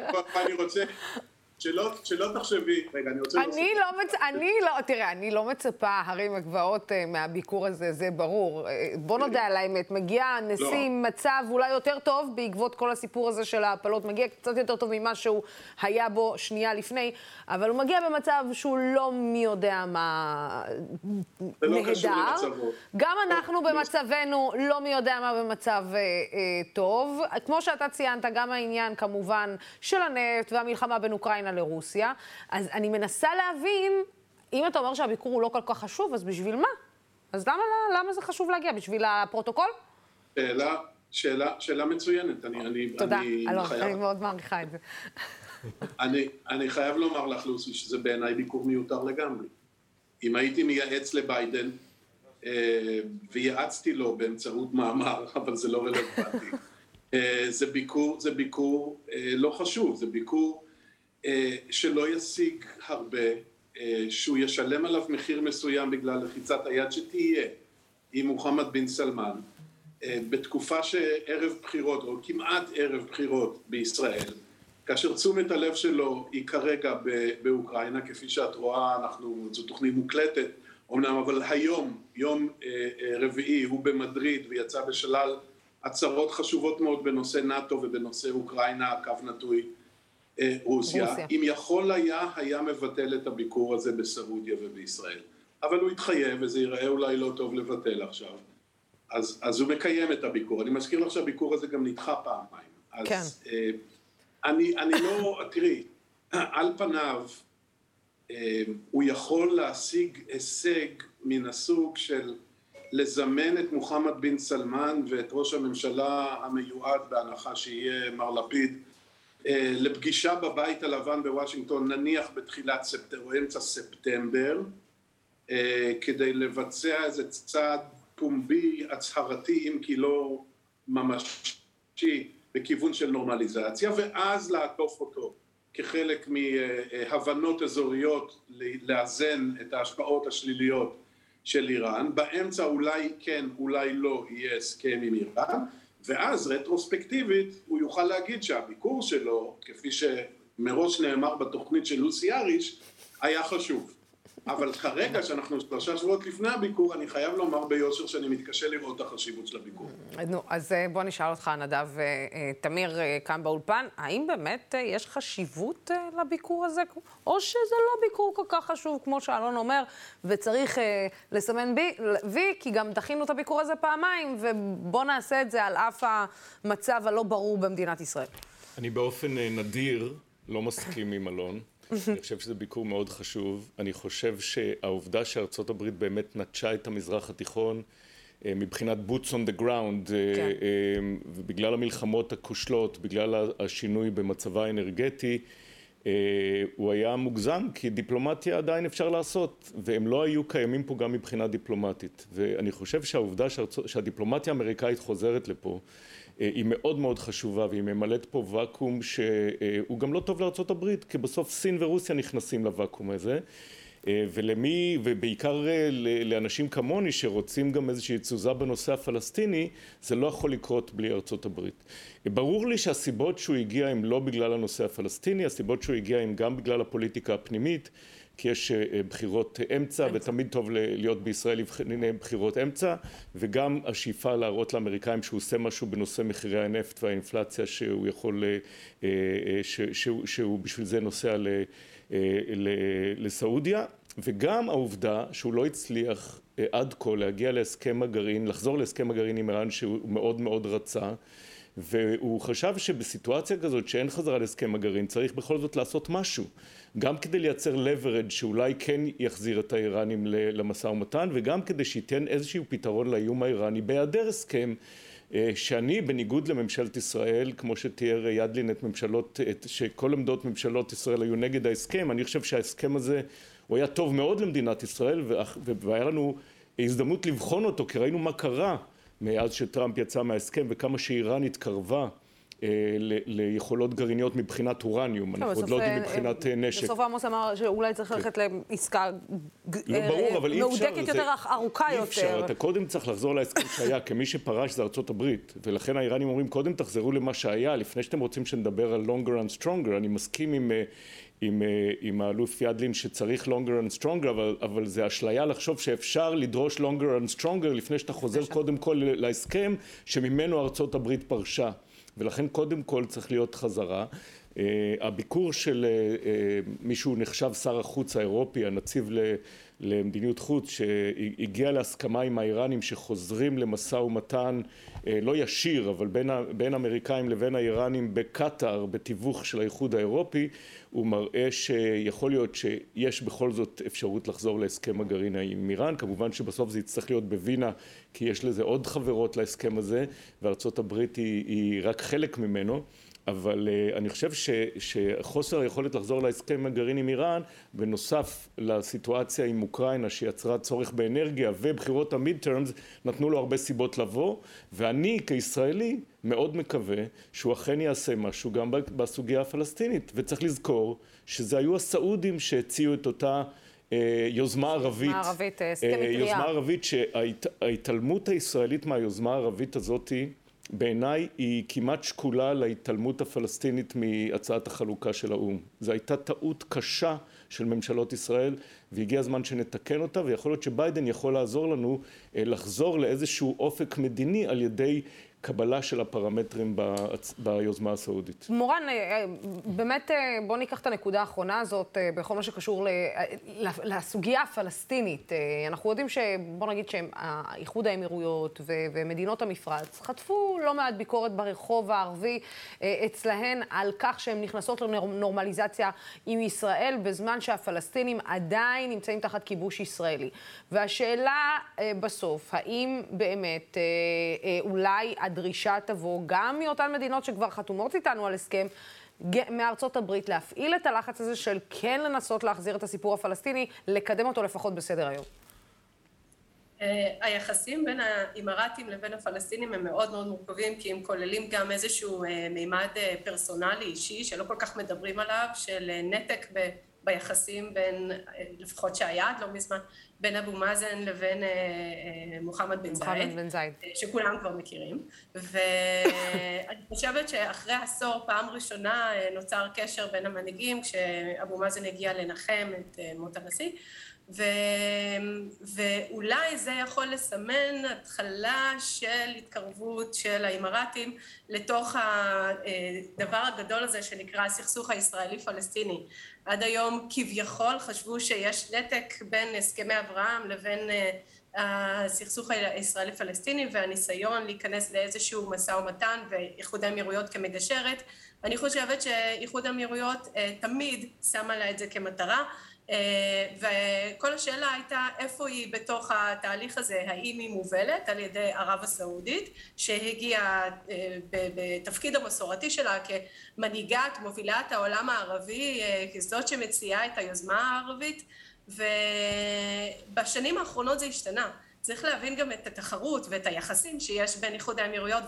שלא, שלא תחשבי, רגע, אני רוצה להוסיף. אני לא מצ... אני לא, תראה, אני לא מצפה הרים הגבעות uh, מהביקור הזה, זה ברור. Uh, בוא נודה על האמת, מגיע נשיא לא. עם מצב אולי יותר טוב בעקבות כל הסיפור הזה של ההפלות, מגיע קצת יותר טוב ממה שהוא היה בו שנייה לפני, אבל הוא מגיע במצב שהוא לא מי יודע מה נהדר. זה לא קשור למצבו. גם אנחנו לא. במצבנו לא מי יודע מה במצב uh, uh, טוב. כמו שאתה ציינת, גם העניין כמובן של הנפט והמלחמה בין אוקראינה לרוסיה. אז אני מנסה להבין, אם אתה אומר שהביקור הוא לא כל כך חשוב, אז בשביל מה? אז למה, למה זה חשוב להגיע? בשביל הפרוטוקול? שאלה, שאלה, שאלה מצוינת. אני, אני, תודה, אלון, חייב... אני מאוד מעריכה את זה. אני, אני חייב לומר לך, לוסי, שזה בעיניי ביקור מיותר לגמרי. אם הייתי מייעץ לביידן, אה, ויעצתי לו באמצעות מאמר, [LAUGHS] אבל זה לא רלוונטי, אה, זה ביקור, זה ביקור אה, לא חשוב, זה ביקור שלא ישיג הרבה, אה, שהוא ישלם עליו מחיר מסוים בגלל לחיצת היד שתהיה עם מוחמד בן סלמן, אה, בתקופה שערב בחירות, או כמעט ערב בחירות בישראל, כאשר תשומת הלב שלו היא כרגע באוקראינה, כפי שאת רואה, אנחנו, זו תוכנית מוקלטת אמנם, אבל היום, יום רביעי, הוא במדריד ויצא בשלל הצהרות חשובות מאוד בנושא נאט"ו ובנושא אוקראינה, קו נטוי. אה, רוסיה. רוסיה. אם יכול היה, היה מבטל את הביקור הזה בסעודיה ובישראל. אבל הוא התחייב, וזה ייראה אולי לא טוב לבטל עכשיו. אז, אז הוא מקיים את הביקור. אני מזכיר לך שהביקור הזה גם נדחה פעמיים. אז כן. אה, אני, אני לא, [COUGHS] תראי, על פניו, אה, הוא יכול להשיג הישג מן הסוג של לזמן את מוחמד בן סלמן ואת ראש הממשלה המיועד, בהנחה שיהיה מר לפיד, אה, לפגישה בבית הלבן בוושינגטון נניח בתחילת ספטמבר או אמצע ספטמבר אה, כדי לבצע איזה צעד פומבי הצהרתי אם כי לא ממשי בכיוון של נורמליזציה ואז לעטוף אותו כחלק מהבנות אזוריות לאזן את ההשפעות השליליות של איראן. באמצע אולי כן אולי לא יהיה הסכם עם איראן ואז רטרוספקטיבית הוא יוכל להגיד שהביקור שלו, כפי שמראש נאמר בתוכנית של לוסי אריש, היה חשוב. אבל כרגע, שאנחנו שלושה שבועות לפני הביקור, אני חייב לומר ביושר שאני מתקשה לראות את החשיבות של הביקור. נו, אז אה, בוא נשאל אותך, נדב אה, אה, תמיר כאן באולפן, האם באמת יש חשיבות לביקור הזה, או שזה לא ביקור כל כך חשוב, כמו שאלון אומר, וצריך לסמן וי, כי גם דחינו את הביקור הזה פעמיים, ובוא נעשה את זה על אף המצב הלא ברור במדינת ישראל. אני באופן נדיר לא מסכים עם אלון. אני [LAUGHS] חושב שזה ביקור מאוד חשוב. אני חושב שהעובדה שארצות הברית באמת נטשה את המזרח התיכון אה, מבחינת boots on the ground, אה, כן. אה, ובגלל המלחמות הכושלות, בגלל השינוי במצבה האנרגטי, הוא היה מוגזם, כי דיפלומטיה עדיין אפשר לעשות, והם לא היו קיימים פה גם מבחינה דיפלומטית. ואני חושב שהעובדה שהדיפלומטיה האמריקאית חוזרת לפה, היא מאוד מאוד חשובה והיא ממלאת פה ואקום שהוא גם לא טוב הברית כי בסוף סין ורוסיה נכנסים לוואקום הזה אה, ולמי ובעיקר אה, לאנשים כמוני שרוצים גם איזושהי תזוזה בנושא הפלסטיני זה לא יכול לקרות בלי ארצות הברית. ברור לי שהסיבות שהוא הגיע הם לא בגלל הנושא הפלסטיני הסיבות שהוא הגיע הם גם בגלל הפוליטיקה הפנימית כי יש אה, בחירות אמצע, ותמיד טוב להיות בישראל לפני בחירות אמצע, וגם השאיפה להראות לאמריקאים שהוא עושה משהו בנושא מחירי הנפט והאינפלציה שהוא יכול, אה, אה, שהוא, שהוא בשביל זה נוסע לסעודיה, וגם העובדה שהוא לא הצליח עד כה להגיע להסכם הגרעין, לחזור להסכם הגרעין עם איראן שהוא מאוד מאוד רצה והוא חשב שבסיטואציה כזאת שאין חזרה להסכם הגרעין צריך בכל זאת לעשות משהו. גם כדי לייצר leverage שאולי כן יחזיר את האיראנים למשא ומתן וגם כדי שייתן איזשהו פתרון לאיום האיראני בהיעדר הסכם אה, שאני בניגוד לממשלת ישראל כמו שתיאר ידלין את ממשלות את, שכל עמדות ממשלות ישראל היו נגד ההסכם אני חושב שההסכם הזה הוא היה טוב מאוד למדינת ישראל והיה לנו הזדמנות לבחון אותו כי ראינו מה קרה מאז שטראמפ יצא מההסכם וכמה שאיראן התקרבה אה, ליכולות גרעיניות מבחינת אורניום, אנחנו עוד לא יודעים אה, מבחינת אה, נשק. בסוף עמוס אמר שאולי צריך כן. ללכת לעסקה מהודקת יותר, ארוכה יותר. אי אפשר, אתה קודם צריך לחזור להסכם שהיה, [LAUGHS] כמי שפרש זה ארצות הברית, ולכן האיראנים אומרים קודם תחזרו למה שהיה, לפני שאתם רוצים שנדבר על longer and stronger, אני מסכים עם... עם, עם האלוף ידלין שצריך longer and stronger, אבל, אבל זה אשליה לחשוב שאפשר לדרוש longer and stronger לפני שאתה חוזר קודם כל להסכם שממנו ארצות הברית פרשה. ולכן קודם כל צריך להיות חזרה. Uh, הביקור של uh, uh, מישהו נחשב שר החוץ האירופי, הנציב למדיניות חוץ, שהגיע להסכמה עם האיראנים שחוזרים למשא ומתן לא ישיר, אבל בין, בין האמריקאים לבין האיראנים בקטאר, בתיווך של האיחוד האירופי, הוא מראה שיכול להיות שיש בכל זאת אפשרות לחזור להסכם הגרעין עם איראן, כמובן שבסוף זה יצטרך להיות בווינה כי יש לזה עוד חברות להסכם הזה וארצות הברית היא, היא רק חלק ממנו אבל uh, אני חושב ש, שחוסר היכולת לחזור להסכם הגרעין עם איראן בנוסף לסיטואציה עם אוקראינה שיצרה צורך באנרגיה ובחירות המיד טרמס נתנו לו הרבה סיבות לבוא ואני כישראלי מאוד מקווה שהוא אכן יעשה משהו גם בסוגיה הפלסטינית. וצריך לזכור שזה היו הסעודים שהציעו את אותה אה, יוזמה ערבית, ערבית הסכם אה, יוזמה ערבית שההתעלמות הישראלית מהיוזמה הערבית הזאתי בעיניי היא כמעט שקולה להתעלמות הפלסטינית מהצעת החלוקה של האו"ם. זו הייתה טעות קשה של ממשלות ישראל והגיע הזמן שנתקן אותה ויכול להיות שביידן יכול לעזור לנו אה, לחזור לאיזשהו אופק מדיני על ידי קבלה של הפרמטרים ביוזמה הסעודית. מורן, אה, אה, באמת אה, בוא ניקח את הנקודה האחרונה הזאת בכל מה שקשור לסוגיה הפלסטינית. אנחנו יודעים שבוא נגיד שאיחוד האמירויות ומדינות המפרץ חטפו לא מעט ביקורת ברחוב הערבי אצלהן על כך שהן נכנסות לנורמליזציה עם ישראל בזמן שהפלסטינים עדיין נמצאים תחת כיבוש ישראלי. והשאלה בסוף, האם באמת אולי הדרישה תבוא גם מאותן מדינות שכבר חתומות איתנו על הסכם, מארצות הברית, להפעיל את הלחץ הזה של כן לנסות להחזיר את הסיפור הפלסטיני, לקדם אותו לפחות בסדר היום. אה, היחסים בין האימראטים לבין הפלסטינים הם מאוד מאוד מורכבים כי הם כוללים גם איזשהו אה, מימד אה, פרסונלי אישי שלא כל כך מדברים עליו של נתק ב... ביחסים בין, לפחות שהיה עד לא מזמן, בין אבו מאזן לבין אה, אה, מוחמד בן זייד, בן זייד, אה, שכולם כבר מכירים, ואני [LAUGHS] חושבת שאחרי עשור פעם ראשונה נוצר קשר בין המנהיגים כשאבו מאזן הגיע לנחם את מות הנשיא, ו... ואולי זה יכול לסמן התחלה של התקרבות של האמרתים לתוך הדבר הגדול הזה שנקרא הסכסוך הישראלי-פלסטיני. עד היום כביכול חשבו שיש נתק בין הסכמי אברהם לבין הסכסוך הישראלי-פלסטיני והניסיון להיכנס לאיזשהו משא ומתן ואיחוד האמירויות כמגשרת. אני חושבת שאיחוד האמירויות תמיד שמה לה את זה כמטרה וכל השאלה הייתה איפה היא בתוך התהליך הזה, האם היא מובלת על ידי ערב הסעודית שהגיעה בתפקיד המסורתי שלה כמנהיגת, מובילת העולם הערבי, כזאת שמציעה את היוזמה הערבית ובשנים האחרונות זה השתנה. צריך להבין גם את התחרות ואת היחסים שיש בין איחוד האמירויות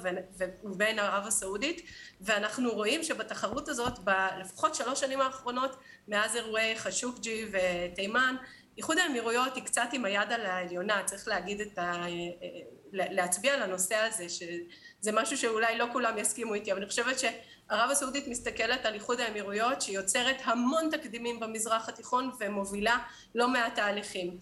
ובין ערב הסעודית ואנחנו רואים שבתחרות הזאת בלפחות שלוש שנים האחרונות מאז אירועי חשוקג'י ותימן איחוד האמירויות היא קצת עם היד על העליונה. צריך להגיד את ה... להצביע על הנושא הזה שזה משהו שאולי לא כולם יסכימו איתי אבל אני חושבת שערב הסעודית מסתכלת על איחוד האמירויות שיוצרת המון תקדימים במזרח התיכון ומובילה לא מעט תהליכים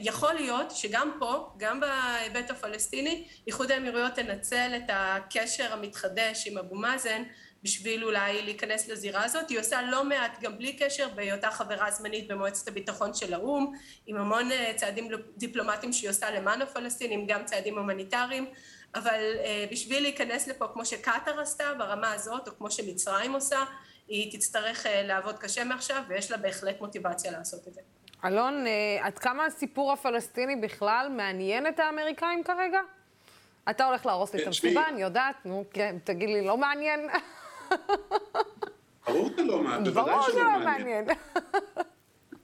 יכול להיות שגם פה, גם בהיבט הפלסטיני, איחוד האמירויות תנצל את הקשר המתחדש עם אבו מאזן בשביל אולי להיכנס לזירה הזאת. היא עושה לא מעט גם בלי קשר בהיותה חברה זמנית במועצת הביטחון של האו"ם, עם המון צעדים דיפלומטיים שהיא עושה למען הפלסטינים, גם צעדים הומניטריים, אבל בשביל להיכנס לפה כמו שקטאר עשתה ברמה הזאת, או כמו שמצרים עושה, היא תצטרך לעבוד קשה מעכשיו ויש לה בהחלט מוטיבציה לעשות את זה. אלון, עד כמה הסיפור הפלסטיני בכלל מעניין את האמריקאים כרגע? אתה הולך להרוס לי את המסיבה, אני יודעת, נו, כן, תגיד לי, לא מעניין? ברור שלא מעניין, ברור שלא מעניין.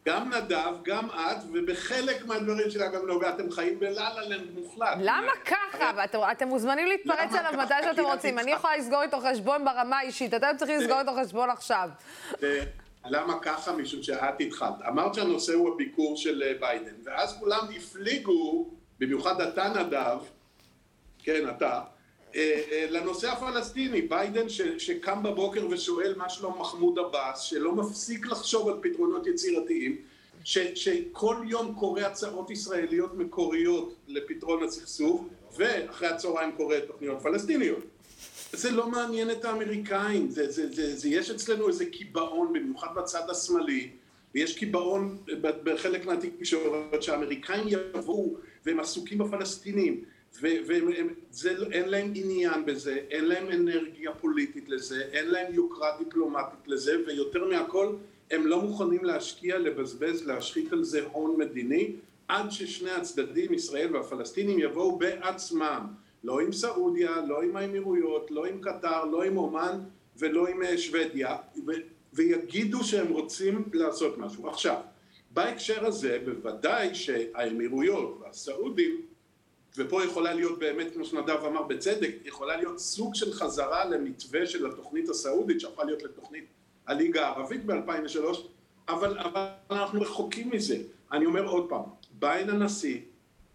גם נדב, גם את, ובחלק מהדברים שלה גם נוגע, אתם חיים בלה-לה-לנד מוחלט. למה ככה? אתם מוזמנים להתפרץ עליו מתי שאתם רוצים. אני יכולה לסגור איתו חשבון ברמה האישית, אתם צריכים לסגור איתו חשבון עכשיו. למה ככה? משום שאת התחלת. אמרת שהנושא הוא הביקור של ביידן, ואז כולם הפליגו, במיוחד אתה נדב, כן, אתה, לנושא הפלסטיני. ביידן שקם בבוקר ושואל מה שלום מחמוד עבאס, שלא מפסיק לחשוב על פתרונות יצירתיים, שכל יום קורא הצעות ישראליות מקוריות לפתרון הסכסוך, ואחרי הצהריים קורא תוכניות פלסטיניות. זה לא מעניין את האמריקאים, זה, זה, זה, זה, יש אצלנו איזה קיבעון, במיוחד בצד השמאלי, ויש קיבעון בחלק מהתקשורת שהאמריקאים יבואו והם עסוקים בפלסטינים, ואין להם עניין בזה, אין להם אנרגיה פוליטית לזה, אין להם יוקרה דיפלומטית לזה, ויותר מהכל הם לא מוכנים להשקיע, לבזבז, להשחית על זה הון מדיני, עד ששני הצדדים, ישראל והפלסטינים, יבואו בעצמם. לא עם סעודיה, לא עם האמירויות, לא עם קטר, לא עם אומן ולא עם שוודיה, ויגידו שהם רוצים לעשות משהו. עכשיו, בהקשר הזה, בוודאי שהאמירויות והסעודים, ופה יכולה להיות באמת, כמו שנדב אמר בצדק, יכולה להיות סוג של חזרה למתווה של התוכנית הסעודית, שהפכה להיות לתוכנית הליגה הערבית ב-2003, אבל, אבל אנחנו רחוקים מזה. אני אומר עוד פעם, ביידן הנשיא,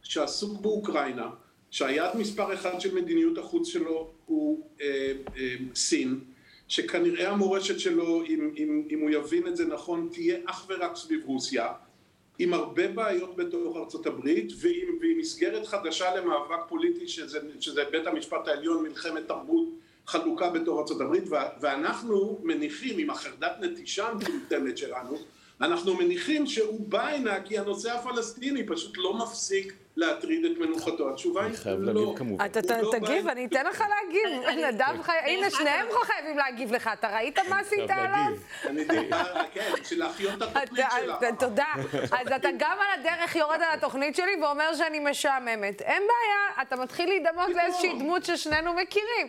שעסוק באוקראינה, שהיעד מספר אחד של מדיניות החוץ שלו הוא אה, אה, סין, שכנראה המורשת שלו, אם, אם, אם הוא יבין את זה נכון, תהיה אך ורק סביב רוסיה, עם הרבה בעיות בתוך ארצות הברית ועם, ועם מסגרת חדשה למאבק פוליטי שזה, שזה בית המשפט העליון, מלחמת תרבות חלוקה בתוך ארצות הברית ואנחנו מניחים עם החרדת נטישה המטומטמת שלנו אנחנו מניחים שהוא בא הנה כי הנושא הפלסטיני פשוט לא מפסיק להטריד את מנוחתו. התשובה היא לא. אתה תגיב, אני אתן לך להגיב. נדב חי... הנה, שניהם חייבים להגיב לך. אתה ראית מה עשית עליו? אני דיבר, כן, בשביל להחיות את התוכנית שלך. תודה. אז אתה גם על הדרך יורד על התוכנית שלי ואומר שאני משעממת. אין בעיה, אתה מתחיל להידמות לאיזושהי דמות ששנינו מכירים.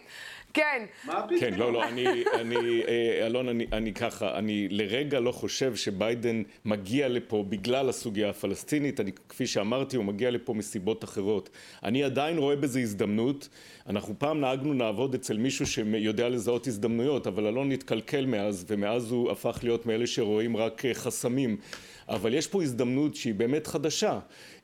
כן. מה פתאום? כן, לא, לא, אני, אני, אלון, אני, אני ככה, אני לרגע לא חושב שביידן מגיע לפה בגלל הסוגיה הפלסטינית, אני, כפי שאמרתי, הוא מגיע לפה מסיבות אחרות. אני עדיין רואה בזה הזדמנות. אנחנו פעם נהגנו לעבוד אצל מישהו שיודע לזהות הזדמנויות, אבל אלון התקלקל מאז, ומאז הוא הפך להיות מאלה שרואים רק חסמים. אבל יש פה הזדמנות שהיא באמת חדשה.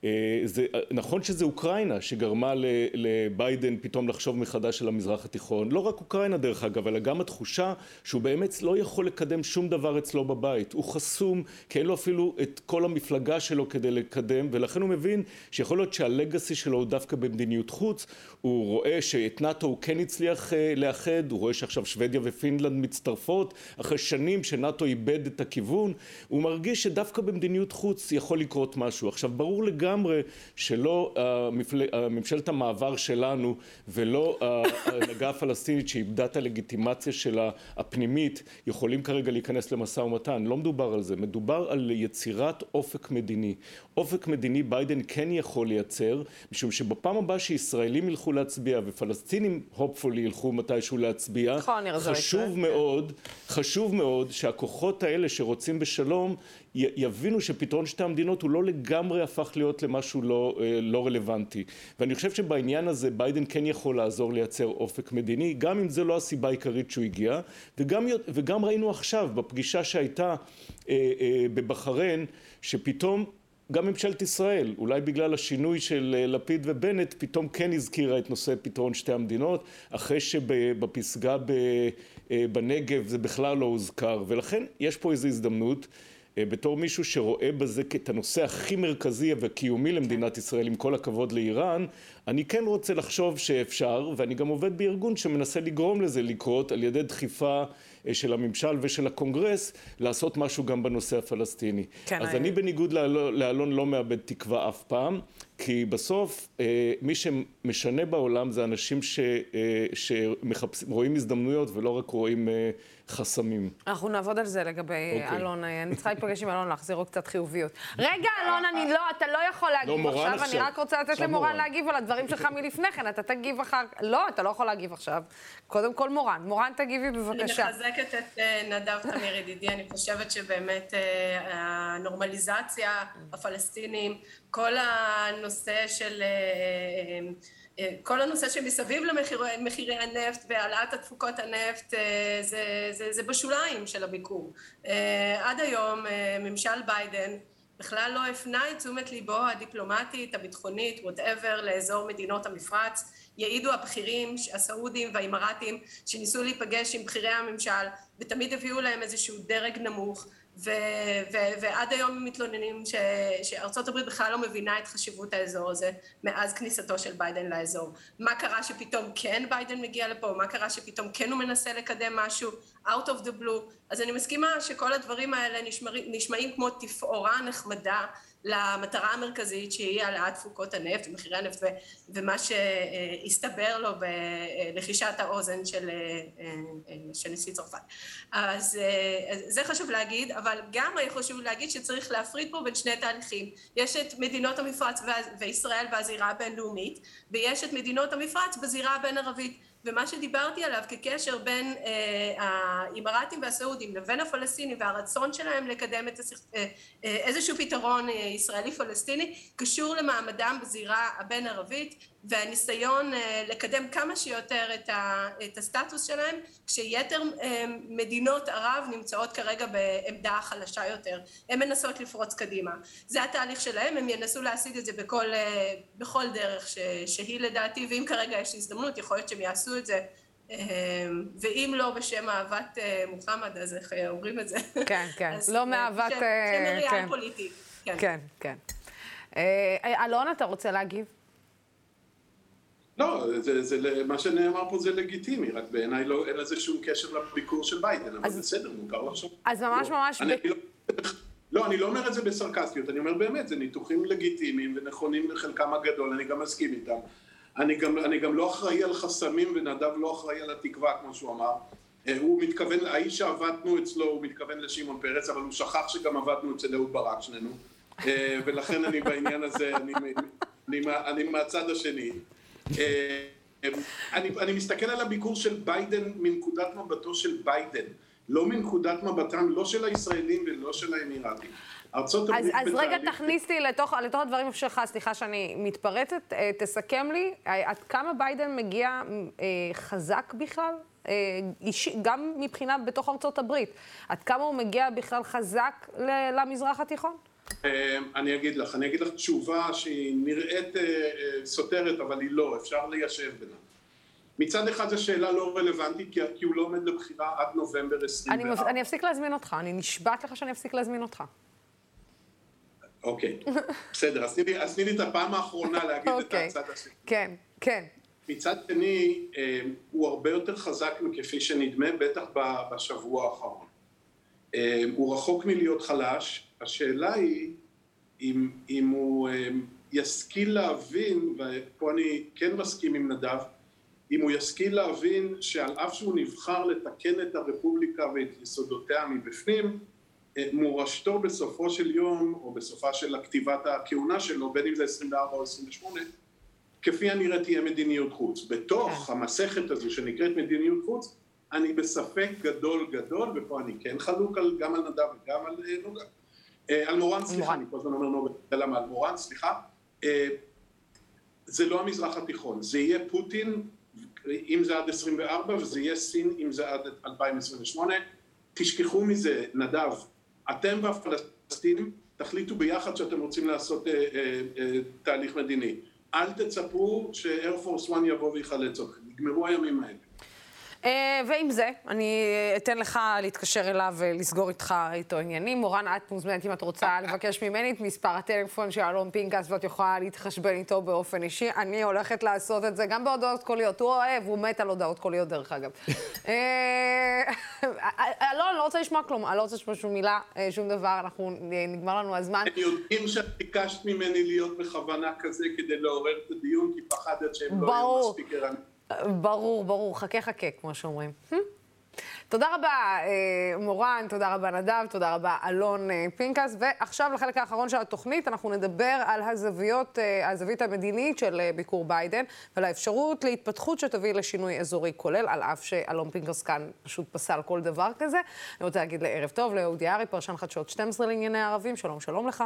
אה, זה, נכון שזה אוקראינה שגרמה לביידן פתאום לחשוב מחדש על המזרח התיכון, לא רק אוקראינה דרך אגב, אלא גם התחושה שהוא באמת לא יכול לקדם שום דבר אצלו בבית, הוא חסום כי אין לו אפילו את כל המפלגה שלו כדי לקדם ולכן הוא מבין שיכול להיות שהלגאסי שלו הוא דווקא במדיניות חוץ, הוא רואה שאת נאט"ו הוא כן הצליח אה, לאחד, הוא רואה שעכשיו שוודיה ופינלנד מצטרפות אחרי שנים שנאט"ו איבד את הכיוון, הוא מרגיש שדווקא במדיניות חוץ יכול לקרות משהו. עכשיו ברור לגמרי שלא המפל... ממשלת המעבר שלנו ולא ההנהגה הפלסטינית שאיבדה את הלגיטימציה שלה הפנימית יכולים כרגע להיכנס למשא ומתן, לא מדובר על זה, מדובר על יצירת אופק מדיני. אופק מדיני ביידן כן יכול לייצר, משום שבפעם הבאה שישראלים ילכו להצביע ופלסטינים הופפולי ילכו מתישהו להצביע, נכון, חשוב מאוד, חשוב מאוד שהכוחות האלה שרוצים בשלום יבינו שפתרון שתי המדינות הוא לא לגמרי הפך להיות למשהו לא, אה, לא רלוונטי. ואני חושב שבעניין הזה ביידן כן יכול לעזור לייצר אופק מדיני, גם אם זו לא הסיבה העיקרית שהוא הגיע, וגם, וגם ראינו עכשיו בפגישה שהייתה אה, אה, בבחריין, שפתאום גם ממשלת ישראל, אולי בגלל השינוי של לפיד ובנט, פתאום כן הזכירה את נושא פתרון שתי המדינות, אחרי שבפסגה בנגב זה בכלל לא הוזכר, ולכן יש פה איזו הזדמנות. אה, בתור מישהו שרואה בזה את הנושא הכי מרכזי וקיומי למדינת כן. ישראל, עם כל הכבוד לאיראן, אני כן רוצה לחשוב שאפשר, ואני גם עובד בארגון שמנסה לגרום לזה לקרות על ידי דחיפה אה, של הממשל ושל הקונגרס, לעשות משהו גם בנושא הפלסטיני. כן, אז אני, אני בניגוד לאלון לא מאבד תקווה אף פעם, כי בסוף אה, מי שמשנה בעולם זה אנשים שרואים הזדמנויות ולא רק רואים חסמים. אנחנו נעבוד על זה לגבי okay. אוקיי. אלון. אני צריכה להיפגש עם אלון, להחזיר לו קצת חיוביות. רגע, אלון, אני לא, אתה לא יכול להגיב לא, עכשיו, עכשיו, אני רק רוצה לתת למורן להגיב על הדברים שלך מלפני כן, אתה תגיב אחר... לא, אתה לא יכול להגיב עכשיו. קודם כל מורן. מורן, תגיבי בבקשה. אני מחזקת את אה, נדב תמיר ידידי, אני חושבת שבאמת אה, הנורמליזציה, הפלסטינים, כל הנושא של... אה, כל הנושא שמסביב למחירי הנפט והעלאת התפוקות הנפט אה, זה, זה, זה בשוליים של הביקור. אה, עד היום אה, ממשל ביידן בכלל לא הפנה את תשומת ליבו הדיפלומטית, הביטחונית, whatever, לאזור מדינות המפרץ. יעידו הבכירים, הסעודים והאמירתים, שניסו להיפגש עם בכירי הממשל, ותמיד הביאו להם איזשהו דרג נמוך. ו- ו- ועד היום מתלוננים ש- שארצות הברית בכלל לא מבינה את חשיבות האזור הזה מאז כניסתו של ביידן לאזור. מה קרה שפתאום כן ביידן מגיע לפה? מה קרה שפתאום כן הוא מנסה לקדם משהו? out of the blue. אז אני מסכימה שכל הדברים האלה נשמעים, נשמעים כמו תפאורה נחמדה למטרה המרכזית שהיא העלאת תפוקות הנפט ומחירי הנפט ומה שהסתבר לו בלחישת האוזן של, של נשיא צרפת. אז זה חשוב להגיד, אבל גם חשוב להגיד שצריך להפריד פה בין שני תהליכים. יש את מדינות המפרץ וישראל והזירה הבינלאומית, ויש את מדינות המפרץ בזירה הבין-ערבית. ומה שדיברתי עליו כקשר בין אה, האימראטים והסעודים לבין הפלסטינים והרצון שלהם לקדם את הסכ... אה, אה, איזשהו פתרון אה, ישראלי פלסטיני קשור למעמדם בזירה הבין ערבית והניסיון אה, לקדם כמה שיותר את, ה, את הסטטוס שלהם, כשיתר אה, מדינות ערב נמצאות כרגע בעמדה חלשה יותר. הן מנסות לפרוץ קדימה. זה התהליך שלהם, הם ינסו להשיג את זה בכל, אה, בכל דרך ש, שהיא לדעתי, ואם כרגע יש הזדמנות, יכול להיות שהם יעשו את זה. ואם לא בשם אהבת מוחמד, אז איך אומרים את זה? כן, כן, לא מאהבת... שם מריאל כן. פוליטי. כן, כן. כן. אלון, אתה רוצה להגיב? לא, זה, זה, מה שנאמר פה זה לגיטימי, רק בעיניי לא, אין לזה שום קשר לביקור של ביידן, אבל אז, בסדר, מותר לחשוב. אז ממש לא. ממש... אני, ב... לא, לא, אני לא אומר את זה בסרקסטיות, אני אומר באמת, זה ניתוחים לגיטימיים ונכונים לחלקם הגדול, אני גם מסכים איתם. אני גם, אני גם לא אחראי על חסמים ונדב לא אחראי על התקווה, כמו שהוא אמר. אה, הוא מתכוון, האיש שעבדנו אצלו, הוא מתכוון לשמעון פרץ, אבל הוא שכח שגם עבדנו אצל אהוד ברק שנינו. אה, ולכן אני בעניין הזה, אני, אני, אני, אני מהצד השני. אה, אני, אני מסתכל על הביקור של ביידן מנקודת מבטו של ביידן, לא מנקודת מבטם לא של הישראלים ולא של האמירתים. ארצות הברית אז, אז רגע תכניס לתוך, לתוך הדברים שלך, סליחה שאני מתפרצת, אה, תסכם לי עד כמה ביידן מגיע אה, חזק בכלל, אה, איש, גם מבחינה בתוך ארצות הברית, עד כמה הוא מגיע בכלל חזק למזרח התיכון? אני אגיד לך, אני אגיד לך תשובה שהיא נראית סותרת, אבל היא לא, אפשר ליישב בינה. מצד אחד זו שאלה לא רלוונטית, כי, הוא לא עומד לבחירה עד נובמבר 24. אני, אני אפסיק להזמין אותך, אני נשבעת לך שאני אפסיק להזמין אותך. אוקיי, בסדר, אז תני לי את הפעם האחרונה להגיד את אוקיי. הצד השני. כן, כן. מצד שני, אה, הוא הרבה יותר חזק מכפי שנדמה, בטח בשבוע האחרון. אה, הוא רחוק מלהיות חלש, השאלה היא אם, אם הוא אה, ישכיל להבין, ופה אני כן מסכים עם נדב, אם הוא ישכיל להבין שעל אף שהוא נבחר לתקן את הרפובליקה ואת יסודותיה מבפנים, מורשתו בסופו של יום, או בסופה של כתיבת הכהונה שלו, בין אם זה 24 או 28, כפי הנראה תהיה מדיניות חוץ. בתוך כן. המסכת הזו שנקראת מדיניות חוץ, אני בספק גדול גדול, ופה אני כן חלוק על, גם על נדב וגם על אה, נוגה. אה, על מורן, סליחה, אני כל הזמן אומר נוגה, למה על מורן, סליחה. אה, זה לא המזרח התיכון, זה יהיה פוטין, אם זה עד 24, וזה יהיה סין אם זה עד 2028. תשכחו מזה, נדב, אתם והפלסטינים תחליטו ביחד שאתם רוצים לעשות אה, אה, אה, תהליך מדיני. אל תצפו שאיירפורס 1 יבוא ויחלץ אתכם, נגמרו הימים האלה. אה, ועם זה, אני אתן לך להתקשר אליו ולסגור איתך איתו עניינים. מורן, את מוזמנת אם את רוצה לבקש ממני את מספר הטלפון של אלון פינקס ואת יכולה להתחשבן איתו באופן אישי. אני הולכת לעשות את זה גם בהודעות קוליות. הוא אוהב, הוא מת על הודעות קוליות דרך אגב. [LAUGHS] אה, אלון, אני לא רוצה לשמוע כלום, אני לא רוצה לשמוע שום מילה, אה, שום דבר, אנחנו, נגמר לנו הזמן. הם יודעים שאת ביקשת ממני להיות בכוונה כזה כדי לעורר את הדיון, כי פחדת שהם לא יהיו מספיק ערניים. ברור, ברור, חכה חכה, כמו שאומרים. תודה רבה, אה, מורן, תודה רבה, נדב, תודה רבה, אלון אה, פינקס. ועכשיו לחלק האחרון של התוכנית, אנחנו נדבר על הזוויות, אה, הזווית המדינית של ביקור ביידן, ועל האפשרות להתפתחות שתביא לשינוי אזורי כולל, על אף שאלון פינקס כאן פשוט פסל כל דבר כזה. אני רוצה להגיד לערב טוב לאהודי ארי, פרשן חדשות 12 לענייני ערבים. שלום, שלום לך.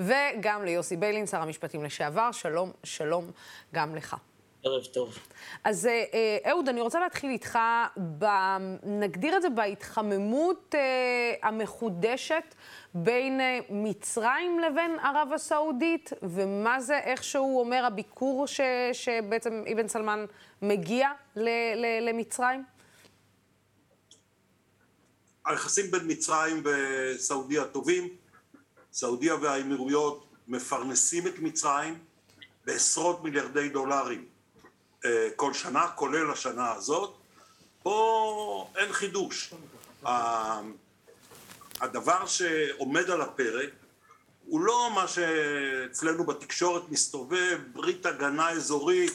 וגם ליוסי ביילין, שר המשפטים לשעבר. שלום, שלום גם לך. ערב טוב. אז אה, אה, אהוד, אני רוצה להתחיל איתך, ב, נגדיר את זה בהתחממות אה, המחודשת בין אה, מצרים לבין ערב הסעודית, ומה זה, איך שהוא אומר, הביקור ש, שבעצם אבן סלמן מגיע ל, ל, למצרים? היחסים בין מצרים וסעודיה טובים. סעודיה והאמירויות מפרנסים את מצרים בעשרות מיליארדי דולרים כל שנה, כולל השנה הזאת. פה אין חידוש. הדבר שעומד על הפרק הוא לא מה שאצלנו בתקשורת מסתובב, ברית הגנה אזורית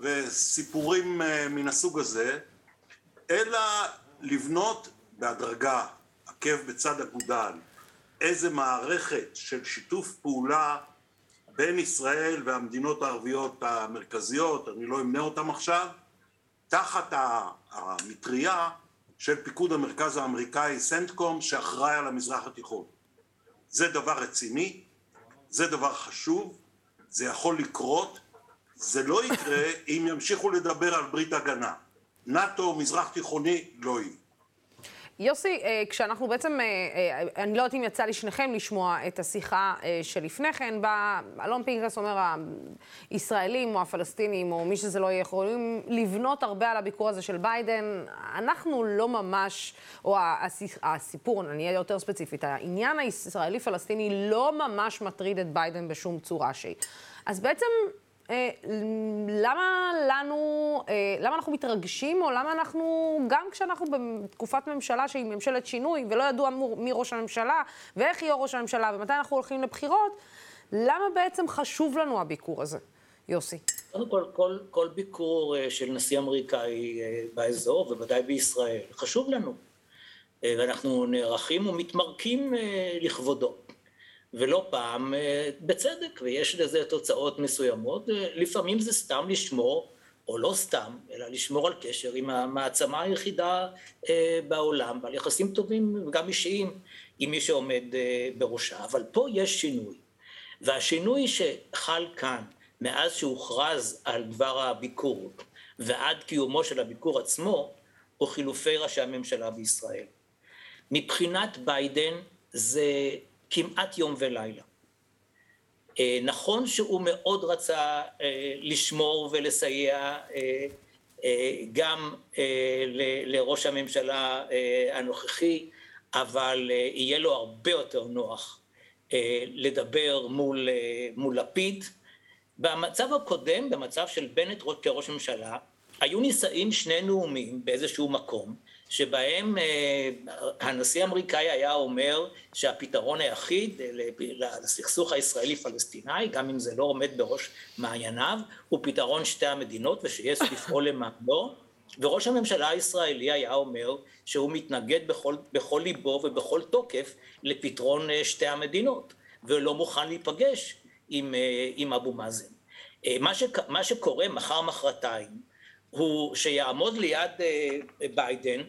וסיפורים אה, מן הסוג הזה, אלא לבנות בהדרגה, עקב בצד אגודל, איזה מערכת של שיתוף פעולה בין ישראל והמדינות הערביות המרכזיות, אני לא אמנה אותן עכשיו, תחת המטריה של פיקוד המרכז האמריקאי סנטקום שאחראי על המזרח התיכון. זה דבר רציני, זה דבר חשוב, זה יכול לקרות, זה לא יקרה אם ימשיכו לדבר על ברית הגנה. נאט"ו מזרח תיכוני לא יהיה. יוסי, אה, כשאנחנו בעצם, אה, אה, אני לא יודעת אם יצא לשניכם לשמוע את השיחה שלפני כן, בה אלון פינקס אומר, הישראלים או הפלסטינים או מי שזה לא יהיה, יכולים לבנות הרבה על הביקור הזה של ביידן. אנחנו לא ממש, או הסיפור, אני אהיה יותר ספציפית, העניין הישראלי-פלסטיני לא ממש מטריד את ביידן בשום צורה שהיא. אז בעצם למה לנו, אה, למה אנחנו מתרגשים, או למה אנחנו, גם כשאנחנו בתקופת ממשלה שהיא ממשלת שינוי, ולא ידוע מי ראש הממשלה, ואיך יהיה ראש הממשלה, ומתי אנחנו הולכים לבחירות, למה בעצם חשוב לנו הביקור הזה? יוסי. קודם כל, כל, כל ביקור אה, של נשיא אמריקאי באזור, ובוודאי בישראל, חשוב לנו. ואנחנו נערכים ומתמרקים לכבודו. ולא פעם אה, בצדק, ויש לזה תוצאות מסוימות, אה, לפעמים זה סתם לשמור, או לא סתם, אלא לשמור על קשר עם המעצמה היחידה אה, בעולם, ועל יחסים טובים וגם אישיים עם מי שעומד בראשה. אבל פה יש שינוי, והשינוי שחל כאן מאז שהוכרז על דבר הביקור ועד קיומו של הביקור עצמו, הוא חילופי ראשי הממשלה בישראל. מבחינת ביידן זה כמעט יום ולילה. אה, נכון שהוא מאוד רצה אה, לשמור ולסייע גם לראש הממשלה הנוכחי, אבל יהיה לו הרבה יותר נוח לדבר מול, מול לפיד. במצב הקודם, במצב של בנט כראש ממשלה, היו נישאים שני נאומים באיזשהו מקום, שבהם אה, הנשיא האמריקאי היה אומר שהפתרון היחיד לסכסוך הישראלי-פלסטיני, גם אם זה לא עומד בראש מעייניו, הוא פתרון שתי המדינות ושיש לפעול למענו, וראש הממשלה הישראלי היה אומר שהוא מתנגד בכל, בכל ליבו ובכל תוקף לפתרון אה, שתי המדינות, ולא מוכן להיפגש עם, אה, עם אבו מאזן. מה, ש, מה שקורה מחר מחרתיים הוא שיעמוד ליד אה, ביידן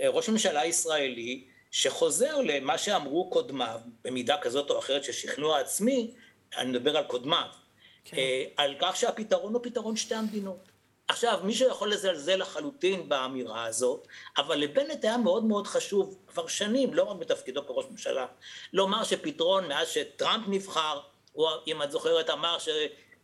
אה, ראש ממשלה ישראלי שחוזר למה שאמרו קודמיו במידה כזאת או אחרת של שכנוע עצמי, אני מדבר על קודמיו, כן. אה, על כך שהפתרון הוא פתרון שתי המדינות. עכשיו, מישהו יכול לזלזל לחלוטין באמירה הזאת, אבל לבנט היה מאוד מאוד חשוב כבר שנים, לא רק בתפקידו כראש ממשלה, לומר שפתרון מאז שטראמפ נבחר, הוא, אם את זוכרת, אמר ש,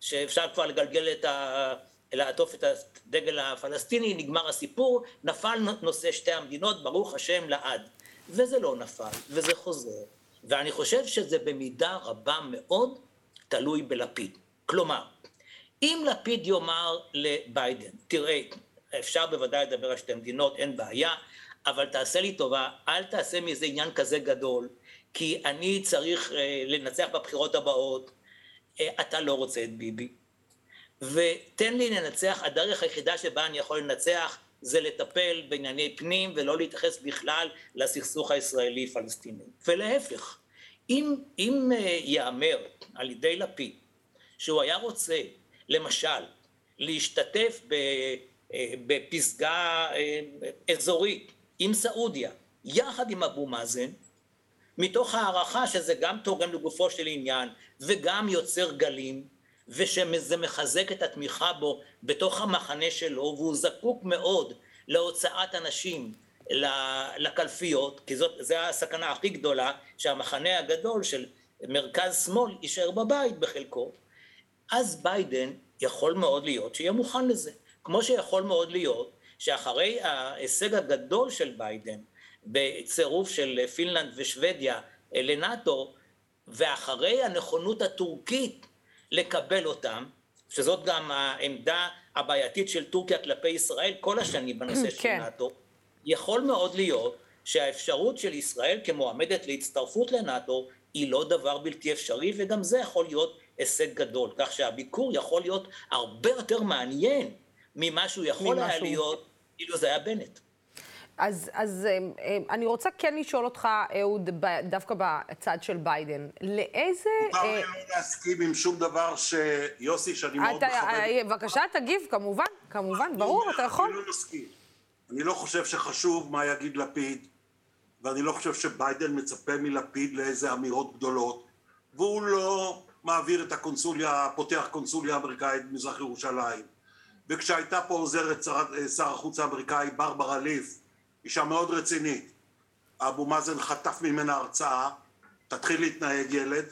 שאפשר כבר לגלגל את ה... לעטוף את הדגל הפלסטיני, נגמר הסיפור, נפל נושא שתי המדינות, ברוך השם לעד. וזה לא נפל, וזה חוזר. ואני חושב שזה במידה רבה מאוד תלוי בלפיד. כלומר, אם לפיד יאמר לביידן, תראה, אפשר בוודאי לדבר על שתי מדינות, אין בעיה, אבל תעשה לי טובה, אל תעשה מזה עניין כזה גדול, כי אני צריך אה, לנצח בבחירות הבאות, אה, אתה לא רוצה את ביבי, ותן לי לנצח, הדרך היחידה שבה אני יכול לנצח זה לטפל בענייני פנים ולא להתייחס בכלל לסכסוך הישראלי-פלסטיני. ולהפך, אם, אם אה, ייאמר על ידי לפיד שהוא היה רוצה, למשל, להשתתף אה, בפסגה אה, אזורית עם סעודיה, יחד עם אבו מאזן, מתוך הערכה שזה גם תורם לגופו של עניין וגם יוצר גלים, ושזה מחזק את התמיכה בו בתוך המחנה שלו, והוא זקוק מאוד להוצאת אנשים לקלפיות, כי זאת, זו הסכנה הכי גדולה, שהמחנה הגדול של מרכז שמאל יישאר בבית בחלקו. אז ביידן יכול מאוד להיות שיהיה מוכן לזה. כמו שיכול מאוד להיות שאחרי ההישג הגדול של ביידן בצירוף של פינלנד ושוודיה לנאטו, ואחרי הנכונות הטורקית לקבל אותם, שזאת גם העמדה הבעייתית של טורקיה כלפי ישראל כל השנים בנושא של כן. נאט"ו, יכול מאוד להיות שהאפשרות של ישראל כמועמדת להצטרפות לנאט"ו היא לא דבר בלתי אפשרי וגם זה יכול להיות הישג גדול, כך שהביקור יכול להיות הרבה יותר מעניין ממה שהוא יכול היה להיות אילו זה היה בנט. אז, אז אה, אה, אני רוצה כן לשאול אותך, אהוד, דווקא בצד של ביידן, לאיזה... מותר לי לא להסכים עם שום דבר שיוסי, שאני מאוד מכבד... אה, בבקשה, תגיב, כמובן, כמובן, ברור, אתה יכול. אני לא מסכים. אני לא חושב שחשוב מה יגיד לפיד, ואני לא חושב שביידן מצפה מלפיד לאיזה אמירות גדולות, והוא לא מעביר את הקונסוליה, פותח קונסוליה אמריקאית במזרח ירושלים. וכשהייתה פה עוזרת שר החוץ האמריקאי ברברה ליף, אישה מאוד רצינית. אבו מאזן חטף ממנה הרצאה, תתחיל להתנהג ילד.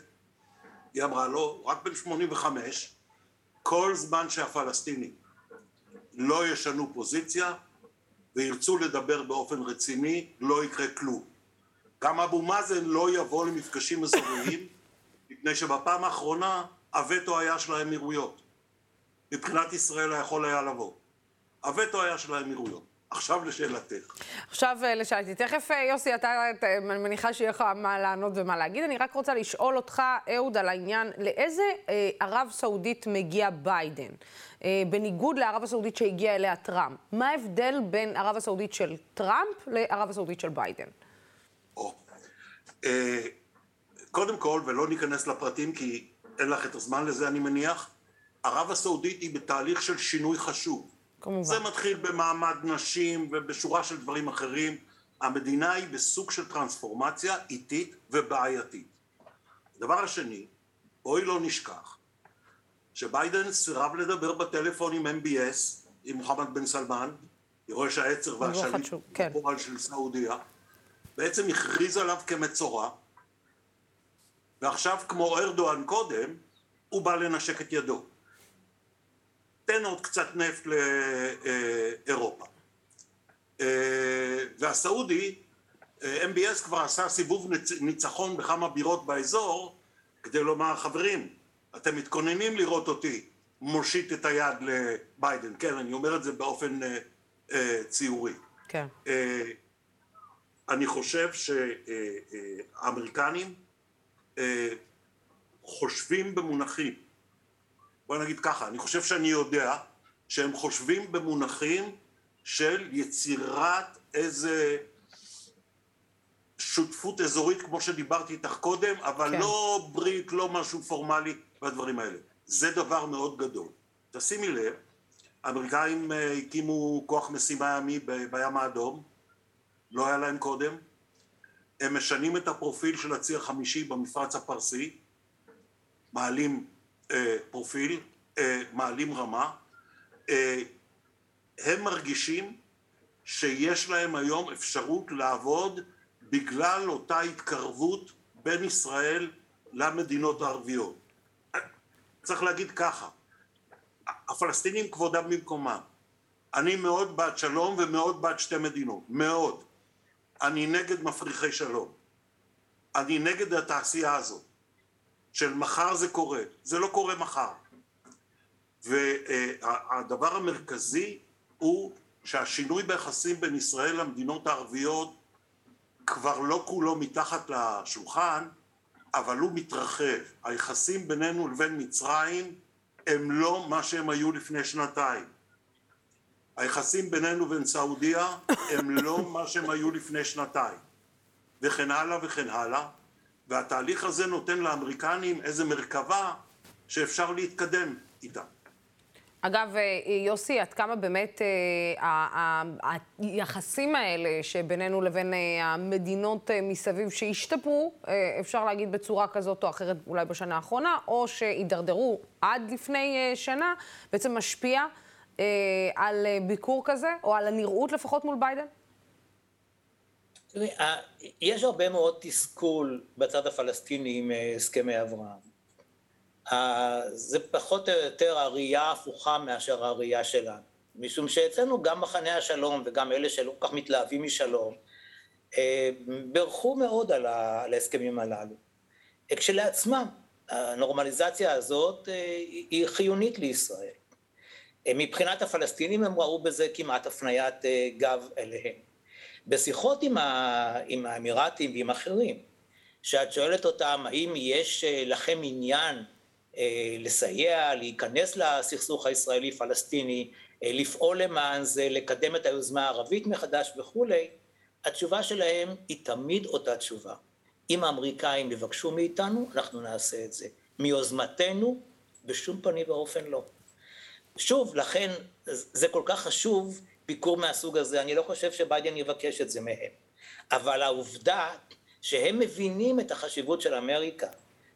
היא אמרה לו, רק בן 85, כל זמן שהפלסטינים לא ישנו פוזיציה וירצו לדבר באופן רציני, לא יקרה כלום. גם אבו מאזן לא יבוא למפגשים אזוריים, [COUGHS] מפני שבפעם האחרונה הווטו היה של האמירויות. מבחינת ישראל היכול היה לבוא. הווטו היה של האמירויות. עכשיו לשאלתך. עכשיו אה, לשאלתי. תכף, אה, יוסי, אתה, אני מניחה שיהיה לך מה לענות ומה להגיד. אני רק רוצה לשאול אותך, אהוד, על העניין, לאיזה אה, ערב סעודית מגיע ביידן? אה, בניגוד לערב הסעודית שהגיע אליה טראמפ. מה ההבדל בין ערב הסעודית של טראמפ לערב הסעודית של ביידן? או, אה, קודם כל, ולא ניכנס לפרטים כי אין לך את הזמן לזה, אני מניח, ערב הסעודית היא בתהליך של שינוי חשוב. כמובן. זה מתחיל במעמד נשים ובשורה של דברים אחרים. המדינה היא בסוג של טרנספורמציה איטית ובעייתית. הדבר השני, בואי לא נשכח שביידן סירב לדבר בטלפון עם MBS, עם מוחמד בן סלמן, יורש העצר והשליט כן. בפועל של סעודיה, בעצם הכריז עליו כמצורע, ועכשיו כמו ארדואן קודם, הוא בא לנשק את ידו. תן עוד קצת נפט לאירופה. אה, והסעודי, אה, MBS כבר עשה סיבוב ניצחון בכמה בירות באזור כדי לומר חברים אתם מתכוננים לראות אותי מושיט את היד לביידן כן אני אומר את זה באופן אה, אה, ציורי כן. אה, אני חושב שהאמריקנים חושבים במונחים בוא נגיד ככה אני חושב שאני יודע שהם חושבים במונחים של יצירת איזה שותפות אזורית כמו שדיברתי איתך קודם, אבל כן. לא ברית, לא משהו פורמלי והדברים האלה. זה דבר מאוד גדול. תשימי לב, האמריקאים אה, הקימו כוח משימה ימי בים האדום, לא היה להם קודם. הם משנים את הפרופיל של הצי החמישי במפרץ הפרסי, מעלים פרופיל, אה, מעלים רמה. אה, הם מרגישים שיש להם היום אפשרות לעבוד בגלל אותה התקרבות בין ישראל למדינות הערביות. צריך להגיד ככה, הפלסטינים כבודם במקומם. אני מאוד בעד שלום ומאוד בעד שתי מדינות, מאוד. אני נגד מפריחי שלום. אני נגד התעשייה הזאת של מחר זה קורה, זה לא קורה מחר. והדבר המרכזי הוא שהשינוי ביחסים בין ישראל למדינות הערביות כבר לא כולו מתחת לשולחן, אבל הוא מתרחב. היחסים בינינו לבין מצרים הם לא מה שהם היו לפני שנתיים. היחסים בינינו ובין סעודיה הם לא מה שהם היו לפני שנתיים. וכן הלאה וכן הלאה. והתהליך הזה נותן לאמריקנים איזה מרכבה שאפשר להתקדם איתה. אגב, אה, יוסי, עד כמה באמת אה, היחסים האלה שבינינו לבין אה, המדינות מסביב שהשתפרו, אפשר להגיד בצורה כזאת או אחרת אולי בשנה האחרונה, או שהידרדרו עד לפני שנה, בעצם משפיע על ביקור כזה, או על הנראות לפחות מול ביידן? תראי, יש הרבה מאוד תסכול בצד הפלסטיני עם הסכמי אברהם. זה פחות או יותר הראייה ההפוכה מאשר הראייה שלנו. משום שאצלנו גם מחנה השלום וגם אלה שלא כל כך מתלהבים משלום, אה, בירכו מאוד על ההסכמים הללו. כשלעצמם, הנורמליזציה הזאת אה, היא חיונית לישראל. אה, מבחינת הפלסטינים הם ראו בזה כמעט הפניית גב אליהם. בשיחות עם, ה, עם האמירתים ועם אחרים, שאת שואלת אותם האם יש לכם עניין אה, לסייע, להיכנס לסכסוך הישראלי-פלסטיני, אה, לפעול למען זה, לקדם את היוזמה הערבית מחדש וכולי, התשובה שלהם היא תמיד אותה תשובה. אם האמריקאים יבקשו מאיתנו, אנחנו נעשה את זה. מיוזמתנו, בשום פנים ואופן לא. שוב, לכן זה כל כך חשוב, ביקור מהסוג הזה, אני לא חושב שביידן יבקש את זה מהם. אבל העובדה שהם מבינים את החשיבות של אמריקה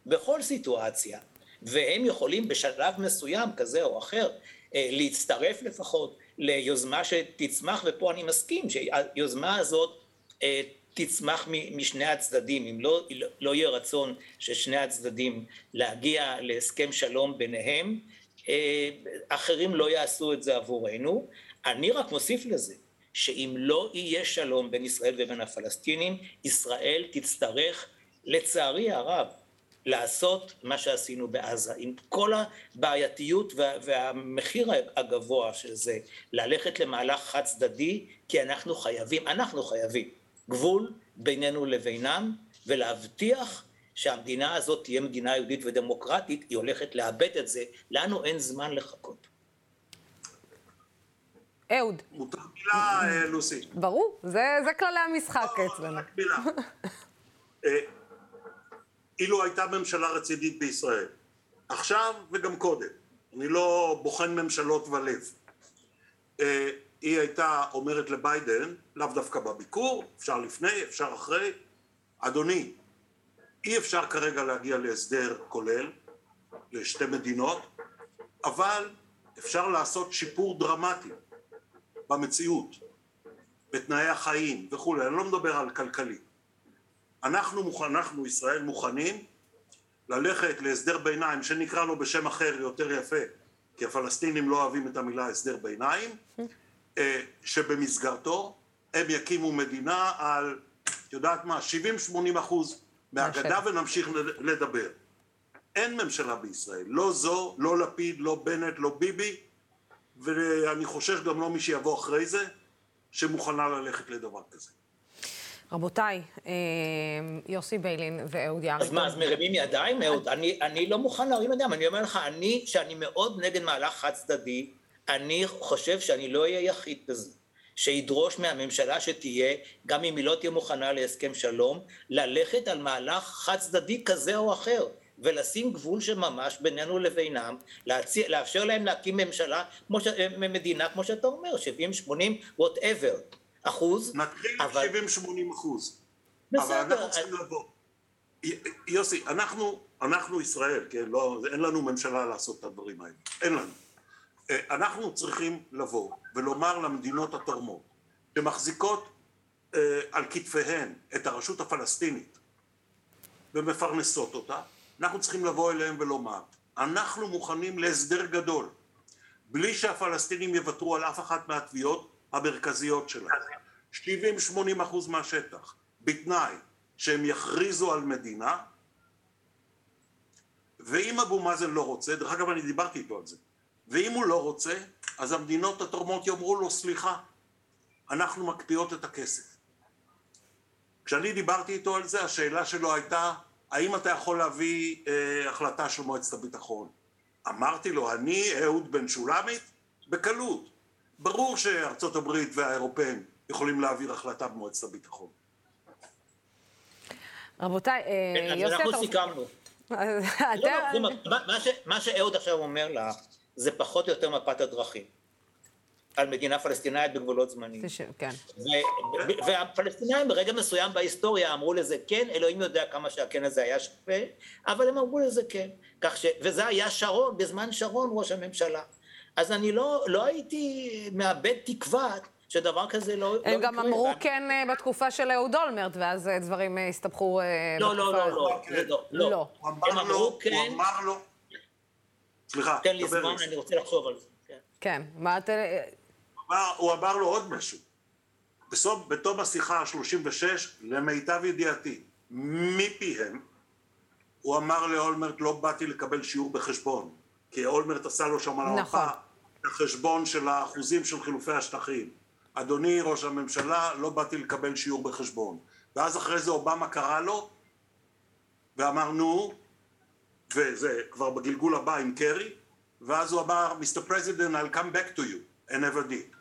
בכל סיטואציה, והם יכולים בשלב מסוים כזה או אחר אה, להצטרף לפחות ליוזמה שתצמח, ופה אני מסכים שהיוזמה הזאת אה, תצמח משני הצדדים, אם לא, לא יהיה רצון של שני הצדדים להגיע להסכם שלום ביניהם, אה, אחרים לא יעשו את זה עבורנו. אני רק מוסיף לזה, שאם לא יהיה שלום בין ישראל ובין הפלסטינים, ישראל תצטרך, לצערי הרב, לעשות מה שעשינו בעזה, עם כל הבעייתיות וה, והמחיר הגבוה של זה, ללכת למהלך חד צדדי, כי אנחנו חייבים, אנחנו חייבים גבול בינינו לבינם, ולהבטיח שהמדינה הזאת תהיה מדינה יהודית ודמוקרטית, היא הולכת לאבד את זה, לנו אין זמן לחכות. אהוד. מותר מילה, אה, לוסי. ברור, זה, זה כללי המשחק לא, אצלנו. רק מילה. אה, אילו הייתה ממשלה רצינית בישראל. עכשיו וגם קודם. אני לא בוחן ממשלות ולב. אה, היא הייתה אומרת לביידן, לאו דווקא בביקור, אפשר לפני, אפשר אחרי, אדוני, אי אפשר כרגע להגיע להסדר כולל לשתי מדינות, אבל אפשר לעשות שיפור דרמטי במציאות, בתנאי החיים וכולי, אני לא מדבר על כלכלי. אנחנו, מוכן, אנחנו ישראל מוכנים ללכת להסדר ביניים שנקרא לו בשם אחר יותר יפה, כי הפלסטינים לא אוהבים את המילה הסדר ביניים, אה, שבמסגרתו הם יקימו מדינה על, את יודעת מה, 70-80 אחוז מהגדה ונמשיך לדבר. אין ממשלה בישראל, לא זו, לא לפיד, לא בנט, לא ביבי, ואני חושש גם לא מי שיבוא אחרי זה, שמוכנה ללכת לדבר כזה. רבותיי, אה, יוסי ביילין ואהוד יערי. אז מה, אז מרימים ידיים, אהוד? אני, אני לא מוכן להרים ידיים, אני אומר לך, אני, שאני מאוד נגד מהלך חד צדדי, אני חושב שאני לא אהיה יחיד בזה. שידרוש מהממשלה שתהיה, גם אם היא לא תהיה מוכנה להסכם שלום, ללכת על מהלך חד צדדי כזה או אחר. ולשים גבול של ממש בינינו לבינם, להציע, לאפשר להם להקים ממשלה, כמו ש, מדינה, כמו שאתה אומר, 70, 80, וואטאבר, אחוז. נתחיל אבל... 70-80 אחוז. בסדר. אבל אנחנו צריכים לבוא. יוסי, אנחנו, אנחנו ישראל, כן, לא, אין לנו ממשלה לעשות את הדברים האלה, אין לנו. אה, אנחנו צריכים לבוא ולומר למדינות התורמות שמחזיקות אה, על כתפיהן את הרשות הפלסטינית ומפרנסות אותה, אנחנו צריכים לבוא אליהם ולומר, אנחנו מוכנים להסדר גדול, בלי שהפלסטינים יוותרו על אף אחת מהתביעות המרכזיות שלהם. 70-80 אחוז מהשטח, בתנאי שהם יכריזו על מדינה, ואם אבו מאזן לא רוצה, דרך אגב אני דיברתי איתו על זה, ואם הוא לא רוצה, אז המדינות התורמות יאמרו לו סליחה, אנחנו מקפיאות את הכסף. כשאני דיברתי איתו על זה, השאלה שלו הייתה, האם אתה יכול להביא אה, החלטה של מועצת הביטחון? אמרתי לו, אני אהוד בן שולמית? בקלות. ברור שארצות הברית והאירופאים יכולים להעביר החלטה במועצת הביטחון. רבותיי, אה, יוסי, אתה... אנחנו סיכמנו. לא, לא, מה שאהוד עכשיו אומר לך, זה פחות או יותר מפת הדרכים. על מדינה פלסטינאית בגבולות זמניים. כן. והפלסטינאים ברגע מסוים בהיסטוריה אמרו לזה כן, אלוהים יודע כמה שהכן הזה היה שווה, אבל הם אמרו לזה כן. כך ש... וזה היה שרון, בזמן שרון ראש הממשלה. אז אני לא, לא הייתי מאבד תקווה שדבר כזה לא, לא יקרה. הם גם אמרו ואני... כן אה, בתקופה של אהוד אולמרט, ואז אה, דברים אה, הסתבכו לא, לא, לא, לא, לא, לא. הם אמרו כן. הוא אמר לו... סליחה, תן לי זמן, אני רוצה לחשוב על זה. כן, כן מה אתה... הוא אמר לו עוד משהו. בסוף, בתום השיחה ה-36, למיטב ידיעתי, מפיהם, הוא אמר לאולמרט, לא באתי לקבל שיעור בחשבון, כי אולמרט עשה לו שם על המפה נכון. החשבון של האחוזים של חילופי השטחים. אדוני ראש הממשלה, לא באתי לקבל שיעור בחשבון. ואז אחרי זה אובמה קרא לו, ואמר נו, וזה כבר בגלגול הבא עם קרי, ואז הוא אמר, Mr. President, I'll come back to you, and never did.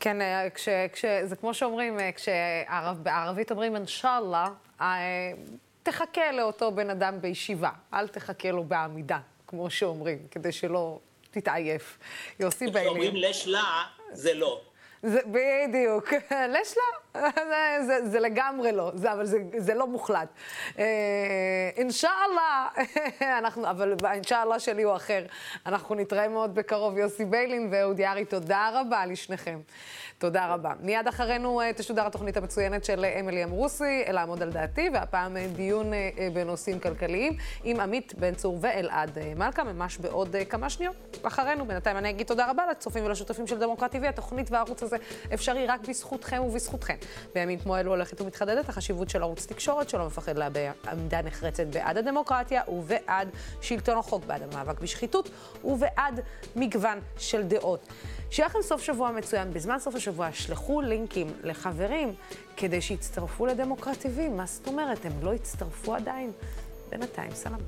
כן, אה, כש, כש, זה כמו שאומרים, אה, כשבערבית אומרים אינשאללה, אה, תחכה לאותו בן אדם בישיבה, אל תחכה לו בעמידה, כמו שאומרים, כדי שלא תתעייף. יוסי ביילין. כשאומרים לשלה, זה לא. זה, בדיוק. [LAUGHS] לשלה, [LAUGHS] זה, זה, זה לגמרי לא, זה, אבל זה, זה לא מוחלט. אה, אינשאללה, [LAUGHS] אנחנו, אבל האינשאללה שלי הוא אחר. אנחנו נתראה מאוד בקרוב, יוסי ביילין ואהוד יערי, תודה רבה לשניכם. תודה רבה. מיד אחרינו אה, תשודר התוכנית המצוינת של אמילי אמרוסי, לעמוד על דעתי, והפעם אה, דיון אה, בנושאים כלכליים עם עמית בן צור ואלעד מלכה, ממש בעוד כמה שניות אחרינו. בינתיים אני אגיד תודה רבה לצופים ולשותפים של דמוקרט TV. התוכנית והערוץ הזה אפשרי רק בזכותכם ובזכותכם. בימים כמו אלו הולכת ומתחדדת החשיבות של ערוץ תקשורת שלא מפחד להביע עמדה נחרצת בעד הדמוקרטיה ובעד שלטון החוק, בעד המאבק בשחיתות ובעד מגוון של דעות. שיהיה לכם סוף שבוע מצוין. בזמן סוף השבוע שלחו לינקים לחברים כדי שיצטרפו לדמוקרט TV. מה זאת אומרת? הם לא הצטרפו עדיין? בינתיים, סלאם.